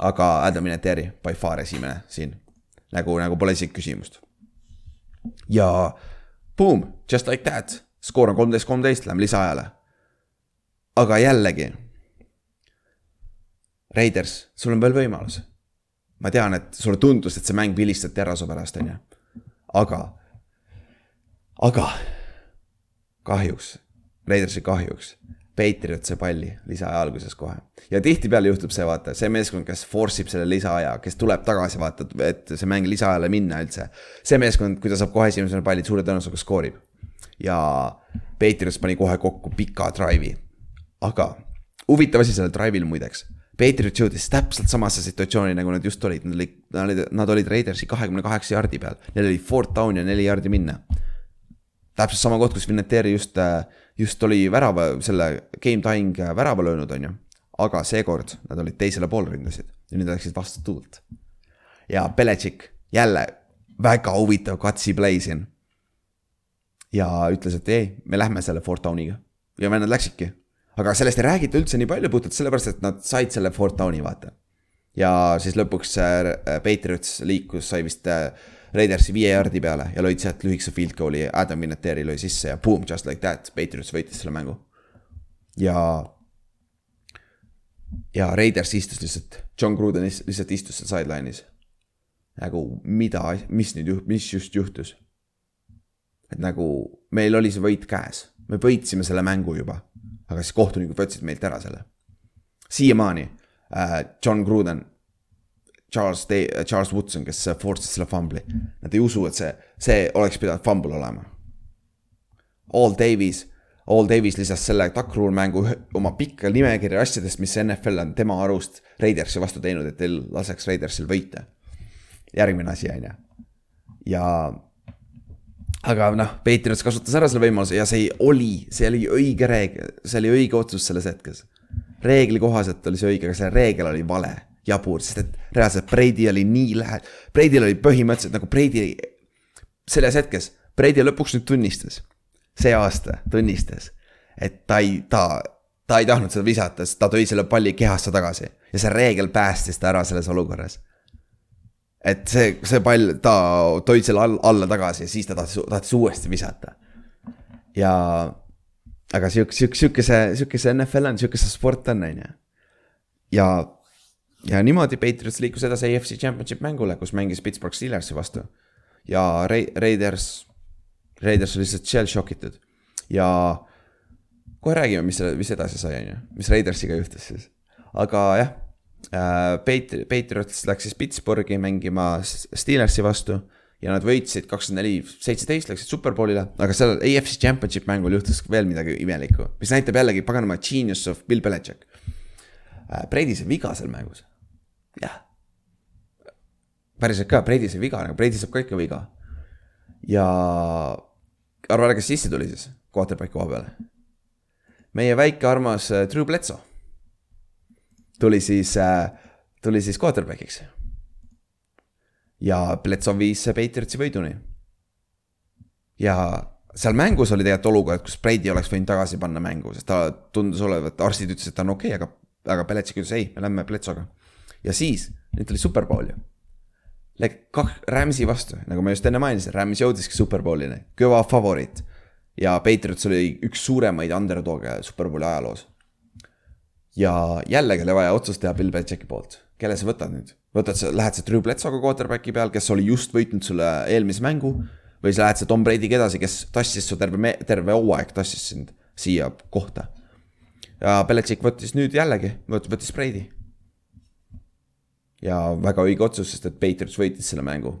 Aga Adam Vinatieri by far esimene siin, nagu, nagu pole isegi küsimust. ja boom, just like that, skoor on kolmteist, kolmteist, läheme lisaajale. aga jällegi. Raiders, sul on veel võimalus. ma tean, et sulle tundus, et see mäng vilistati ära su pärast, on ju. aga, aga kahjuks Raidersi kahjuks. Patriot sai palli lisaaja alguses kohe. ja tihtipeale juhtub see, vaata, see meeskond, kes force ib selle lisaaja, kes tuleb tagasi, vaata, et see mäng lisaajale minna üldse. see meeskond, kui ta saab kohe esimesena palli, suure tõenäosusega skoorib. ja Patriots pani kohe kokku pika drive'i. aga huvitav asi sellel drive'il muideks. Patriots jõudis täpselt samasse situatsiooni, nagu nad just olid, nad olid, nad olid Raidersi kahekümne kaheksa jardi peal. Neil oli fourth down ja neli jardi minna. Täpselt sama koht, kus Vinatieri just äh, just oli värava, selle game tying värava löönud, on ju. aga seekord nad olid teisele poole ründasid ja nüüd läksid vastu tuult. ja Beletšik jälle väga huvitav katsi play siin. ja ütles, et ei, me lähme selle Fort Downiga ja nad läksidki. aga sellest ei räägita üldse nii palju puhtalt sellepärast, et nad said selle Fort Downi, vaata. ja siis lõpuks äh, Patriots liikus, sai vist äh, Raidersi viie jardi peale ja lõid sealt lühikese field goal'i, Adam Vinatieri lõi sisse ja boom, just like that, Patriots võitis selle mängu. ja, ja Raiders istus lihtsalt, John Gruden lihtsalt istus seal sideline'is. nagu mida, mis nüüd juht-, mis just juhtus? et nagu meil oli see võit käes, me võitsime selle mängu juba, aga siis kohtunikud võtsid meilt ära selle. siiamaani äh, John Gruden Charles Day, Charles Woodson, kes force'is selle fumbli. Nad ei usu, et see, see oleks pidanud fumble olema. All Davies, All Davies lisas selle Rule mängu oma pikka nimekirja asjadest, mis NFL on tema arust Raidersi vastu teinud, et ei laseks Raidersil võita. järgmine asi, on ju. ja aga noh, Patriots kasutas ära selle võimaluse ja see oli, see oli õige reegel, see oli õige otsus selles hetkes. reegli kohaselt oli see õige, aga see reegel oli vale jabur, sest et reaalselt Brady oli nii lähe-, Brady'l oli põhimõtteliselt nagu Brady, selles hetkes, Brady lõpuks nüüd tunnistas, see aasta tunnistas, et ta ei, ta, ta ei tahtnud seda visata, sest ta tõi selle palli kehasse tagasi ja see reegel päästis ta ära selles olukorras. et see, see pall, ta tõi selle all, alla tagasi ja siis ta tahtis, tahtis uuesti visata. ja, aga sihuke, sihuke, sihuke see, sihuke see NFL on, sihuke see sport on, on ju. ja ja niimoodi Patriots liikus edasi AFC Championship mängule, kus mängis Pittsburgh Steelersi vastu. ja Ra-, Raiders, Raiders oli lihtsalt shell shock itud ja kohe räägime, mis mis edasi sai, on ju, mis Raidersiga juhtus siis. aga jah äh,, Patri-, Patriots läks siis Pittsburghi mängima Steelersi vastu ja nad võitsid kakskümmend neli, seitseteist, läksid superbowlile, aga seal AFC Championship mängul juhtus veel midagi imelikku, mis näitab jällegi paganama genius of Bill Belichik äh,. Brady sai viga seal mängus jah. päriselt ka, Brady sai viga, nagu Brady saab ka ikka viga. ja arva ära, kes sisse tuli siis quarterback'i koha peale. meie väike armas äh, Drew Bledsoe tuli siis, äh, tuli siis quarterback'iks. ja Bledsoe viis Patriotsi võiduni. ja seal mängus oli tegelikult olukord, kus Brady oleks võinud tagasi panna mängu, sest ta tundus olevat, arstid ütlesid, et ta on okei okay,, aga, aga Belichik ütles ei, me lähme Bledsoga. Ja siis, nüüd oli superbowl ju. Läks kah-, Rams'i vastu, nagu ma just enne mainisin, Rams jõudiski superbowlini, kõva favoriit. ja Patriots oli üks suuremaid underdog'e superbowli ajaloos. ja jällegi oli vaja otsust teha Bill Belichicki poolt, kelle sa võtad nüüd? võtad sa, lähed sa Drew Bledsoga quarterback'i peal, kes oli just võitnud sulle eelmise mängu või sa lähed sa Tom Brady'ga edasi, kes tassis su terve, terve hooaeg tassis sind siia kohta. ja Belichik võttis nüüd jällegi, võttis Brady. Ja väga õige otsus, sest et Patriots võitis selle mängu.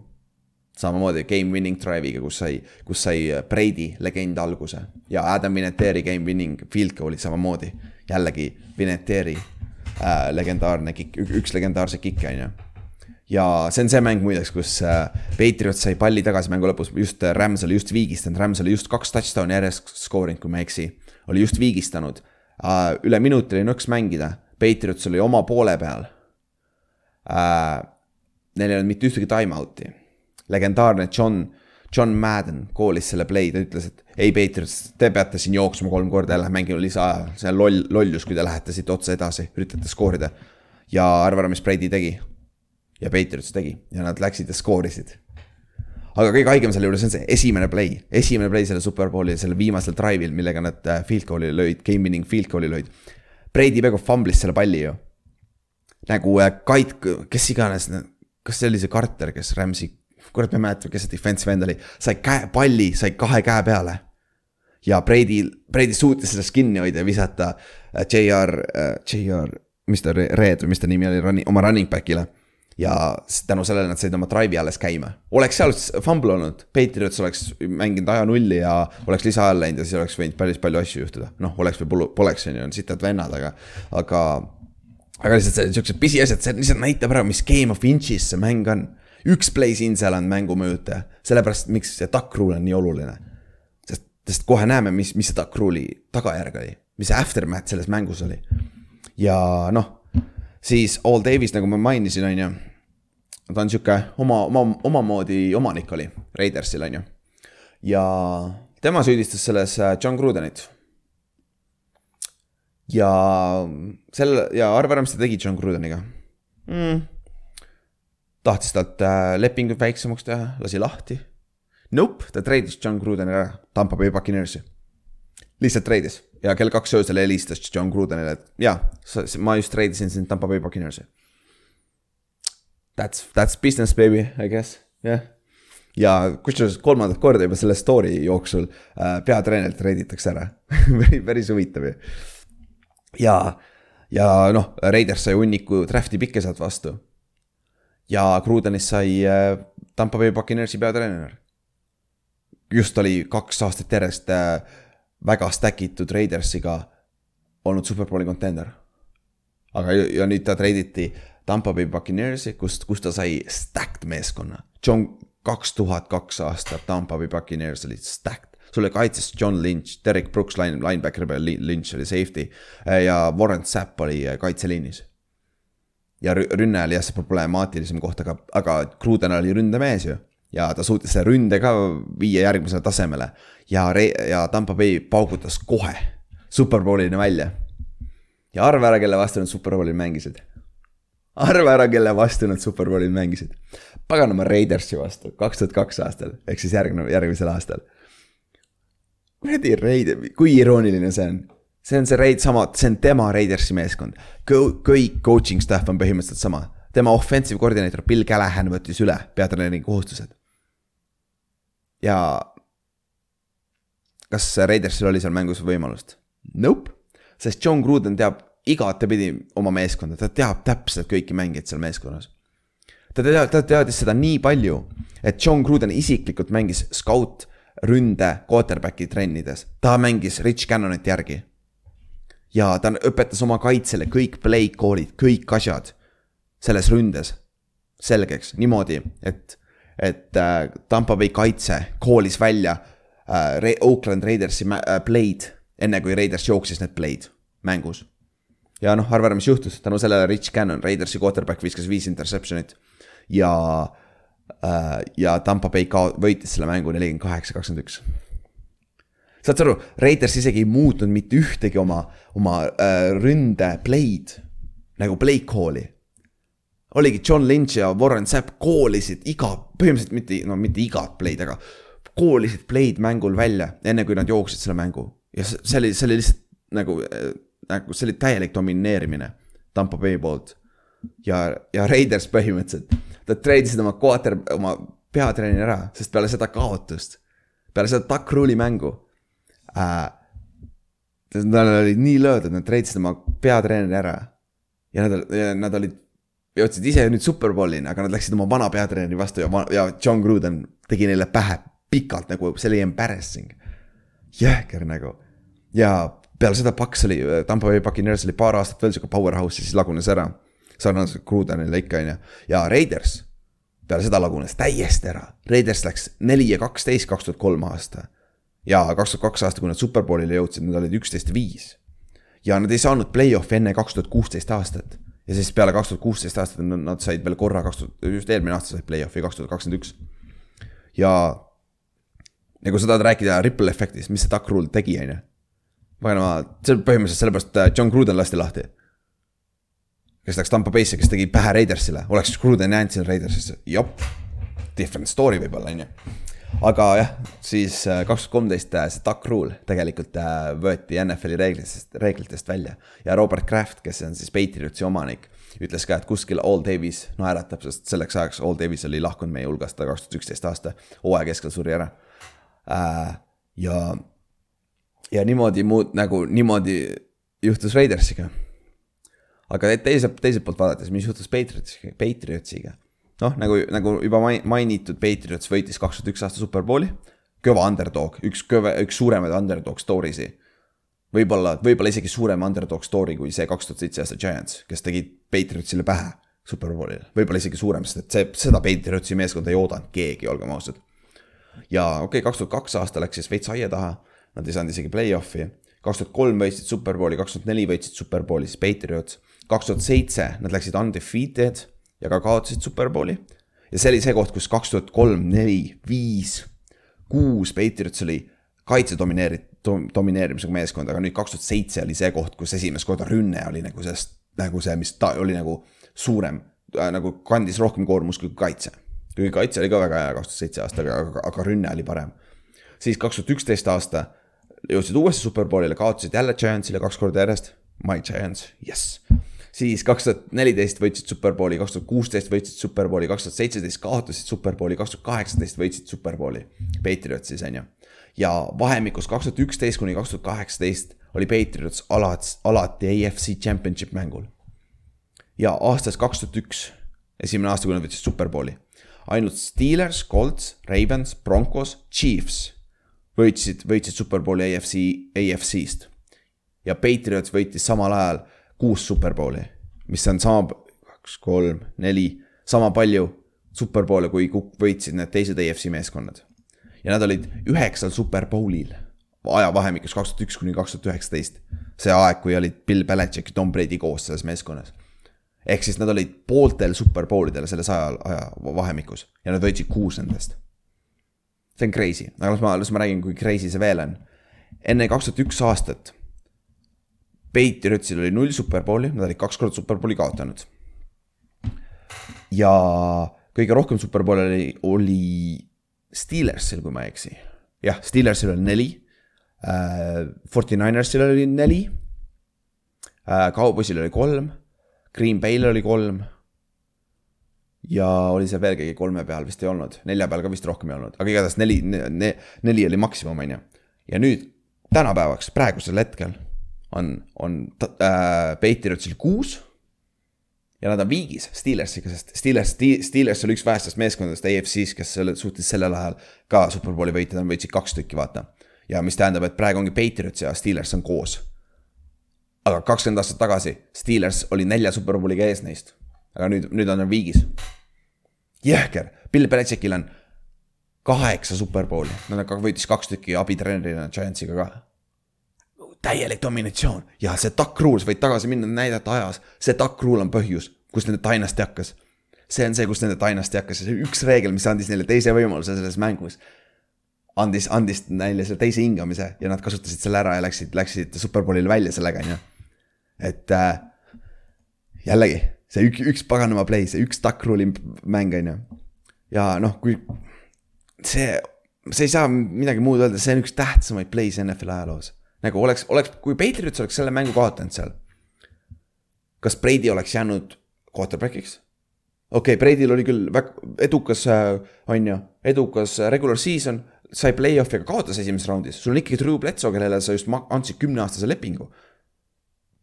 samamoodi game winning drive'iga, kus sai, kus sai Brady legend alguse ja Adam Vinatieri game winning field goal'i samamoodi. jällegi Vinatieri äh, legendaarne kikk, üks legendaarse kikke on ju ja see on see mäng muideks, kus äh, Patriots sai palli tagasi mängu lõpus, just äh, Rams oli just viigistanud, Rams oli just kaks touchdown'i järjest skoorinud, kui ma ei eksi. oli just viigistanud, äh, üle minuti oli nõks mängida, Patriots oli oma poole peal. Neil ei olnud mitte ühtegi time-out'i, legendaarne John, John Madden koolis selle play, ta ütles, et ei, Patriots, te peate siin jooksma kolm korda ja lähme mängime lisaaja, see on loll, lollus, kui te lähete siit otse edasi, üritate skoorida. ja arva ära, mis Brady tegi ja Patriots tegi ja nad läksid ja skoorisid. aga kõige haigem selle juures on see esimene play, esimene play selle superbowli, selle viimasel drive'il, millega nad äh, field goal'i lõid, game winning field goal'i lõid. Brady peaaegu fumblis selle palli ju. Nagu äh, Kait, kes iganes, kas see oli see Carter, kes Rams'i, kurat, ma ei mäleta, kes see defensive end oli, sai käe, palli, sai kahe käe peale ja Brady, Brady suutis sellest kinni hoida ja visata äh, JR, JR, mis ta, Red või mis ta nimi oli, oma running back'ile ja tänu sellele nad said oma drive'i alles käima. oleks seal fumble olnud, Patriots oleks mänginud aja nulli ja oleks lisaajal läinud ja siis oleks võinud päris palju asju juhtuda. noh, oleks või poleks, on ju, on sitad vennad, aga, aga. Aga lihtsalt siuksed pisiasjad, see lihtsalt näitab ära, mis game of inches see mäng on. üks play siin-seal on mängu mõjutaja, sellepärast miks see duck rule on nii oluline. sest, sest kohe näeme, mis, mis see duck rule'i tagajärg oli, mis see aftermath selles mängus oli. ja noh siis All Davis, nagu ma mainisin, on ju ta on sihuke oma, oma, omamoodi omanik oli Raidersil, on ju. ja tema süüdistas selles äh, John Grudenit. Ja selle ja arva ära, mis ta tegi John Grudeniga mm.. tahtis talt äh, lepingut väiksemaks teha, lasi lahti. Nope, ta treidis John Grudeni ära Tampa Bay Buccaneersi. lihtsalt treidis. Ja kell kaks öösel helistas John Grudenile, et jaa, ma just treidisin sind Tampa Bay Buccaneersi. That's, that's business baby, I guess, jah yeah.. ja kusjuures kolmandat korda juba selle story jooksul äh, peatreenerilt reiditakse ära. Päris, päris huvitav ju. Ja, ja noh, Raiders sai hunniku draft'i pikke sealt vastu. ja Grudenist sai äh, Tampa Bay Buccaneersi peatreener. just oli kaks aastat järjest äh, väga stack itud Raidersiga olnud superbowli contender. aga ja nüüd ta treiditi Tampa Bay Buccaneersi, kust, kus ta sai stacked meeskonna. John, kaks tuhat kaks aastat Tampa Bay Buccaneers olid stacked. Sulle kaitses John Lynch, Derek Brooks line, linebacker peal, Lynch oli safety äh, ja Warren Sapp oli äh, kaitseliinis. ja rünne oli jah see problemaatilisem koht, aga, aga Cruden oli ründemees ju ja ta suutis selle ründe ka viia järgmisele tasemele ja, ja Tampa Bay paugutas kohe superbowlini välja. ja arva ära, kelle vastu nad superbowlil mängisid arva ära, kelle vastu nad superbowlil mängisid. paganama Raidersi vastu, kaks tuhat kaks aastal, ehk siis järgnev, järgmisel aastal. Kuradi Raider, kui irooniline see on. see on see Raid sama, see on tema Raidersi meeskond. kõik coaching staff on põhimõtteliselt sama. tema offensive koordineeter Bill Callahan võttis üle peatreeneri kohustused. ja kas Raidersil oli seal mängus võimalust? Nope, sest John Gruden teab igatepidi oma meeskonda, ta teab täpselt kõiki mängijaid seal meeskonnas. ta teab, ta teadis seda nii palju, et John Gruden isiklikult mängis scout ründe quarterback'i trennides, ta mängis Rich Cannonit järgi. ja ta õpetas oma kaitsele kõik play call'id, kõik asjad selles ründes selgeks niimoodi, et, et äh, Tampa Bay kaitse koolis välja äh, Oakland Raidersi äh, play'd, enne kui Raiders jooksis need play'd mängus ja noh, arva ära, mis juhtus, tänu sellele Rich Cannon, Raidersi quarterback viskas viis interception'it. ja äh,, ja Tampa Bay ka võitis selle mängu nelikümmend kaheksa, kakskümmend üks. saad sa aru, Raiders isegi ei muutnud mitte ühtegi oma, oma äh, ründe play'd nagu play call'i. oligi John Lynch ja Warren Sapp koolisid iga, põhimõtteliselt mitte, no mitte igat play'd, aga koolisid play'd mängul välja, enne kui nad jooksid selle mängu. ja see oli, see oli lihtsalt nagu, äh, nagu see oli täielik domineerimine Tampa Bay poolt. ja, ja Raiders põhimõtteliselt, nad treidisid oma quarter, oma peatreeneri ära, sest peale seda kaotust, peale seda Rule'i mängu äh,. Nad olid nii löödud, nad treidisid oma peatreeneri ära. ja nad, nad olid, jõudsid ise nüüd superbowlini, aga nad läksid oma vana peatreeneri vastu ja, ja John Gruden tegi neile pähe pikalt nagu, see oli embarrassing. jõhker nagu ja peale seda Paks oli, Tampa Bay Buccaneers oli paar aastat veel sihuke powerhouse ja siis lagunes ära. Sarnaselt Grudenile ikka on ju, ja Raiders peale seda lagunes täiesti ära. Raiders läks neli ja kaksteist kaks tuhat kolm aasta ja kaks tuhat kaks aasta, kui nad superbowlile jõudsid, nad olid üksteist viis. ja nad ei saanud play-off'i enne kaks tuhat kuusteist aastat. ja siis peale kaks tuhat kuusteist aastat nad said veel korra kaks tuhat, just eelmine aasta said play-off'i, kaks tuhat kakskümmend üks. ja nagu sa tahad rääkida ripple efektist, mis see Duck Rule tegi, on ju. paganama, see on põhimõtteliselt sellepärast John Gruden lasti lahti. Kes läks Tampa Bay'sse, kes tegi pähe Raidersile, oleks Gruden jäänud sinna Raidersisse, jop. Different story võib-olla, on ju aga jah, siis äh, kaks tuhat kolmteist äh, see duck rule tegelikult äh, võeti NFL-i reeglitest, reeglitest välja. ja Robert Kraft, kes on siis Patriotsi omanik, ütles ka, et kuskil All Davis naeratab, sest selleks ajaks All Davis oli lahkunud meie hulgast, ta kaks tuhat üksteist aasta hooaja keskel suri ära. ja, ja niimoodi muud nagu niimoodi juhtus Raidersiga. Aga teiselt, teiselt poolt vaadates, mis juhtus Patriotsiga, Patriotsiga noh, nagu, nagu juba mainitud, Patriots võitis kaks tuhat üks aasta superbowli. kõva underdog, üks kõve, üks suuremaid underdog story'si. võib-olla, võib-olla isegi suurem underdog story kui see kaks tuhat seitse aasta Giants, kes tegid Patriotsile pähe superbowlil. võib-olla isegi suurem, sest et see, seda Patriotsi meeskonda ei oodanud keegi, olgem ausad. ja okei okay,, kaks tuhat kaks aasta läks siis veits aia taha, nad ei saanud isegi play-off'i. kaks tuhat kolm võitsid superbowli, kaks tuhat neli võitsid superbowli, siis Patriots. Kaks tuhat seitse nad läksid undefeated ja ka kaotasid superbowli. ja see oli see koht, kus kaks tuhat kolm, neli, viis, kuus Patriots oli kaitse domineeri-, domineerimisega meeskond, aga nüüd kaks tuhat seitse oli see koht, kus esimest korda rünne oli nagu sellest, nagu see, mis ta oli nagu suurem äh,, nagu kandis rohkem koormust kui kaitse. kuigi kaitse oli ka väga hea kaks tuhat seitse aasta, aga, aga rünne oli parem. siis kaks tuhat üksteist aasta jõudsid uuesti superbowlile, kaotasid jälle Giantsile kaks korda järjest. My Giants, jess siis kaks tuhat neliteist võitsid superbowli, kaks tuhat kuusteist võitsid superbowli, kaks tuhat seitseteist kaotasid superbowli, kaks tuhat kaheksateist võitsid superbowli. Patriots siis on ju. ja vahemikus kaks tuhat üksteist kuni kaks tuhat kaheksateist oli Patriots alati, alati AFC championship mängul. ja aastast kaks tuhat üks, esimene aasta, kui nad võtsid superbowli, ainult Steelers, Colts, Ravens, Broncos, Chiefs võitsid, võitsid superbowli AFC, AFC-st. ja Patriots võitis samal ajal kuus superbowli, mis on sama, kaks, kolm, neli, sama palju superbowle, kui võitsid need teised AFC meeskonnad. ja nad olid üheksal superbowlil ajavahemikus kaks tuhat üks kuni kaks tuhat üheksateist. see aeg, kui olid Bill Belichik ja Tom Brady koos selles meeskonnas. ehk siis nad olid pooltel superbowlidel selles aja, ajavahemikus ja nad võitsid kuus nendest. see on crazy, aga las ma, las ma räägin, kui crazy see veel on. enne kaks tuhat üks aastat Patriotsil oli null superbowli, nad olid kaks korda superbowli kaotanud. ja kõige rohkem superbowle oli, oli Steelersil, kui ma ei eksi. jah, Steelersil oli neli äh,. Forty Ninersil oli neli äh,. Cowboysil oli kolm. Green Bay'l oli kolm. ja oli seal veel keegi kolme peal vist ei olnud, nelja peal ka vist rohkem ei olnud, aga igatahes neli ne,, ne, neli oli maksimum, on ju. ja nüüd tänapäevaks, praegusel hetkel on, on äh, Patriotsil kuus. ja nad on viigis Steelersiga, sest Steelers, Steelers oli üks vähestest meeskondadest EFC-s, kes selle, suutis sellel ajal ka superbowli võita, nad võitsid kaks tükki, vaata. ja mis tähendab, et praegu ongi Patriots ja Steelers on koos. aga kakskümmend aastat tagasi Steelers oli nelja superbowliga ees neist. aga nüüd, nüüd on nad viigis. jõhker, Bill Belichickil on kaheksa superbowli, nad võitis kaks tükki abitreenerina Giantsiga ka täielik dominatsioon ja see Duck Rule, sa võid tagasi minna, näidata ajas, see Duck Rule on põhjus, kus nende dynasty hakkas. see on see, kus nende dynasty hakkas ja see üks reegel, mis andis neile teise võimaluse selles mängus. andis, andis neile selle teise hingamise ja nad kasutasid selle ära ja läksid, läksid superbowlile välja sellega, on ju. et äh, jällegi, see üks, üks paganama play, see üks duck rule'i mäng, on ju. ja noh, kui see, see ei saa midagi muud öelda, see on üks tähtsamaid play'e NFL ajaloos. Nagu oleks, oleks, kui Patriots oleks selle mängu kaotanud seal. kas Brady oleks jäänud quarterback'iks? okei okay,, Brady'l oli küll väga edukas, äh, on ju, edukas regular season, sai play-off'i, aga kaotas esimeses raundis, sul on ikkagi Drew Bledsoe, kellele sa just andsid kümneaastase lepingu.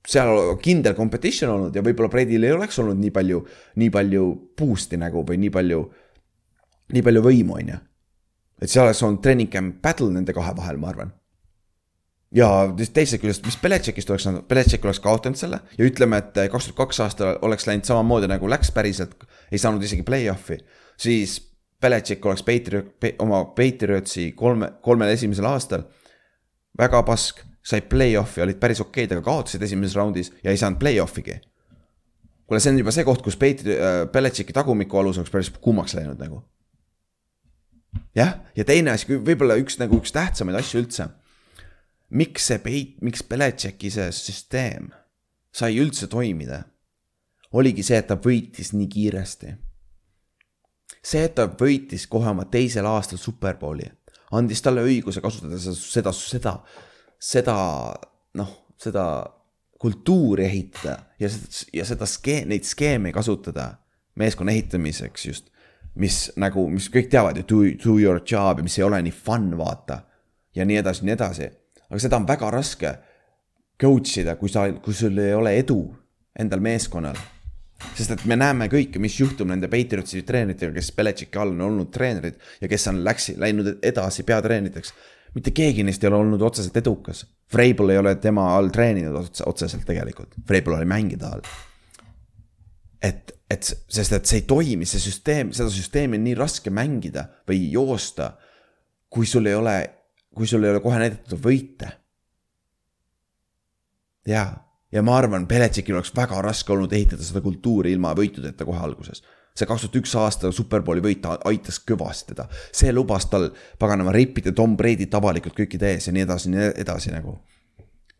seal kindel competition olnud ja võib-olla Brady'l ei oleks olnud nii palju, nii palju boost'i nagu või nii palju, nii palju võimu, on ju. et seal oleks olnud training camp battle nende kahe vahel, ma arvan ja teisest küljest, mis Beletšekist oleks saanud, Beletšek oleks kaotanud selle ja ütleme, et kaks tuhat kaks aastal oleks läinud samamoodi nagu läks päriselt, ei saanud isegi play-off'i, siis Beletšek oleks Patriot, oma Patriotsi kolme, kolmel esimesel aastal väga pask, sai play-off'i, olid päris okeid, aga kaotasid esimeses raundis ja ei saanud play-off'igi. kuule, see on juba see koht, kus Patri- äh,, Beletšeki tagumiku alus oleks päris kuumaks läinud nagu. jah, ja teine asi, võib-olla üks nagu üks tähtsamaid asju üldse miks see peit, miks Beletšeki see süsteem sai üldse toimida, oligi see, et ta võitis nii kiiresti. see, et ta võitis kohe oma teisel aastal Superbowli, andis talle õiguse kasutada seda, seda, seda, noh, seda kultuuri ehitada ja seda, ja seda skeem, neid skeeme kasutada meeskonna ehitamiseks just. mis nagu, mis kõik teavad ju, do, do your job ja mis ei ole nii fun, vaata. ja nii edasi, nii edasi aga seda on väga raske coach ida, kui sa, kui sul ei ole edu endal meeskonnal. sest et me näeme kõike, mis juhtub nende Patriotsi treeneritega, kes Belichicki all on olnud treenerid ja kes on läksi, läinud edasi peatreeneriteks. mitte keegi neist ei ole olnud otseselt edukas. Vrabel ei ole tema all treeninud otse, otseselt tegelikult, Vrabel oli mängida all. et, et sest, et see ei toimi, see süsteem, seda süsteemi on nii raske mängida või joosta, kui sul ei ole kui sul ei ole kohe näidatud võite. ja, ja ma arvan, Beletšikil oleks väga raske olnud ehitada seda kultuuri ilma võitudeta kohe alguses. see kaks tuhat üks aasta superbowli võit aitas kõvasti teda, see lubas tal paganama ripida Tom Brady't avalikult kõikide ees ja nii edasi, nii edasi nagu.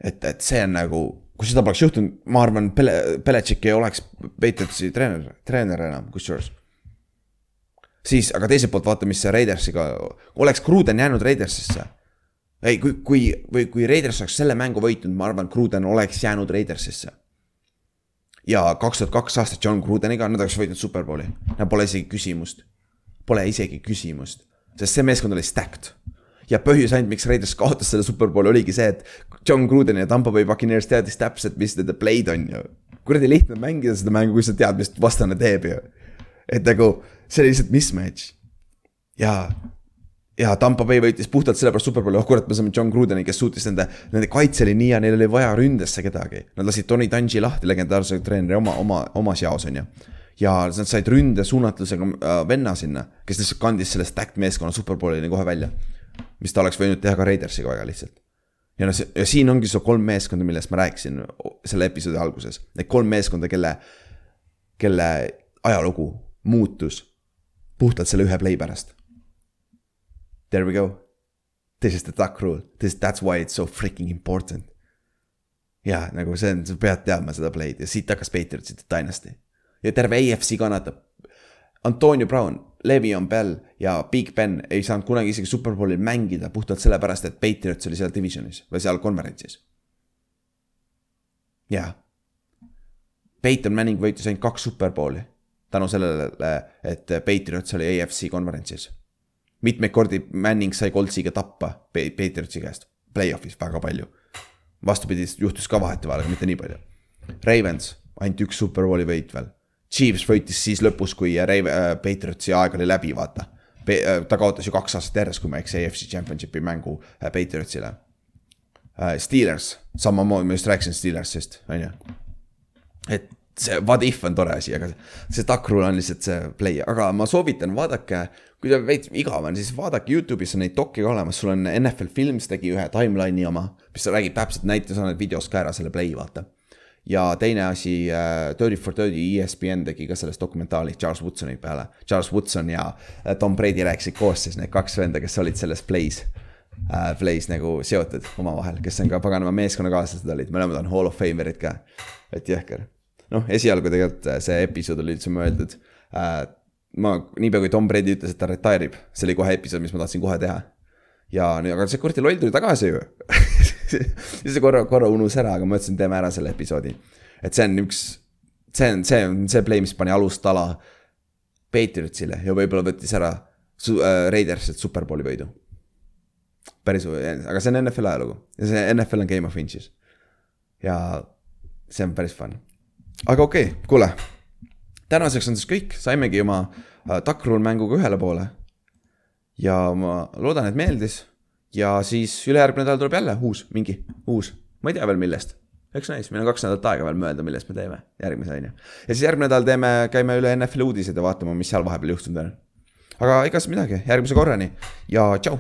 et, et see on nagu, kui seda poleks juhtunud, ma arvan, Bele-, Beletšik ei oleks Patriotsi treener, treener enam, kusjuures siis, aga teiselt poolt vaata, mis see Raidersiga, oleks Cruden jäänud Raidersisse ei, kui, kui, või kui Raiders oleks selle mängu võitnud, ma arvan, Gruden oleks jäänud Raidersisse. ja kaks tuhat kaks aastat John Grudeniga, nad oleks võitnud superbowli, pole isegi küsimust. Pole isegi küsimust, sest see meeskond oli stacked. ja põhjus ainult, miks Raiders kaotas selle superbowli, oligi see, et John Gruden ja Tampa Bay Buccaneers teadis täpselt, mis nende play'd on ju. kuradi lihtne mängida seda mängu, kui sa tead, mis vastane teeb ju. et nagu, see oli lihtsalt mismatch. ja ja Tampa Bay võitis puhtalt sellepärast superbowli, oh kurat, me saame John Grudeni, kes suutis nende, nende kaitse oli nii ja neil oli vaja ründesse kedagi. Nad lasid Tony Dungy lahti, legendaarse treeneri oma, oma, omas jaos on ju. ja nad said ründe suunatlusega äh, venna sinna, kes lihtsalt kandis selle stacked meeskonna superbowlini kohe välja. mis ta oleks võinud teha ka Raidersiga väga lihtsalt. ja noh, ja siin ongi see kolm meeskonda, millest ma rääkisin selle episoodi alguses. Need kolm meeskonda, kelle, kelle ajalugu muutus puhtalt selle ühe play pärast There we go. This is the duck rule, this, that's why it's so freaking important. ja nagu see on, sa pead teadma seda play'd ja siit hakkas Patriotsite dynasty. ja terve AFC kannatab. Antonio Brown, Le'Veon Bell ja Big Ben ei saanud kunagi isegi superbowlil mängida puhtalt sellepärast, et Patriots oli seal divisionis või seal konverentsis. jaa. Peyton Manning võitis ainult kaks superbowli tänu sellele, et Patriots oli AFC konverentsis mitmeid kordi Manning sai Coltsiga tappa Patriotsi käest, play-off'is väga palju. vastupidi, juhtus ka vahetevahel, aga mitte nii palju. Ravens, ainult üks superbowli võit veel. Chiefs võitis siis lõpus, kui Rave- äh,, Patriotsi aeg oli läbi, vaata. Äh, ta kaotas ju kaks aastat järjest, kui ma ei eksi, AFC Championshipi mängu äh, Patriotsile äh,. Steelers, samamoodi, ma just rääkisin Steelersist, on ju. et see what if on tore asi, aga see duck rule on lihtsalt see play, aga ma soovitan, vaadake kui teil veits igav on, siis vaadake Youtube'is on neid dok'e ka olemas, sul on NFL Films tegi ühe timeline'i oma, mis räägib täpselt, näitas need videos ka ära selle play, vaata. ja teine asi uh,, Dirty for Dirty, ESPN tegi ka sellest dokumentaali Charles Woodsoni peale. Charles Woodson ja uh, Tom Brady rääkisid koos siis need kaks venda, kes olid selles play's äh, plays nagu seotud omavahel, kes on ka paganama meeskonnakaaslased olid, mõlemad on hall of famer'id ka. et jõhker. Noh, esialgu tegelikult äh, see episood oli üldse mõeldud äh,. ma, niipea kui Tom Brady ütles, et ta retire ib, see oli kohe episood, mis ma tahtsin kohe teha. ja aga see kuradi loll tuli tagasi ju siis see korra, korra unus ära, aga ma ütlesin, teeme ära selle episoodi. et see on üks, see on, see on see play, mis pani alustala Patriotsile ja võib-olla võttis ära su- äh,, Raidersilt superbowli võidu päris, aga see on NFL ajalugu ja see NFL on game of inches. ja see on päris fun. Aga okei okay,, kuule. tänaseks on siis kõik, saimegi oma uh, Duck Rule mänguga ühele poole. ja ma loodan, et meeldis. ja siis ülejärgmine nädal tuleb jälle uus, mingi uus, ma ei tea veel millest. eks näis, meil on kaks nädalat aega veel mõelda, millest me teeme, järgmise on ju. ja siis järgmine nädal teeme, käime üle NFL uudised ja vaatame, mis seal vahepeal juhtunud on. aga igas midagi, järgmise korrani ja tšau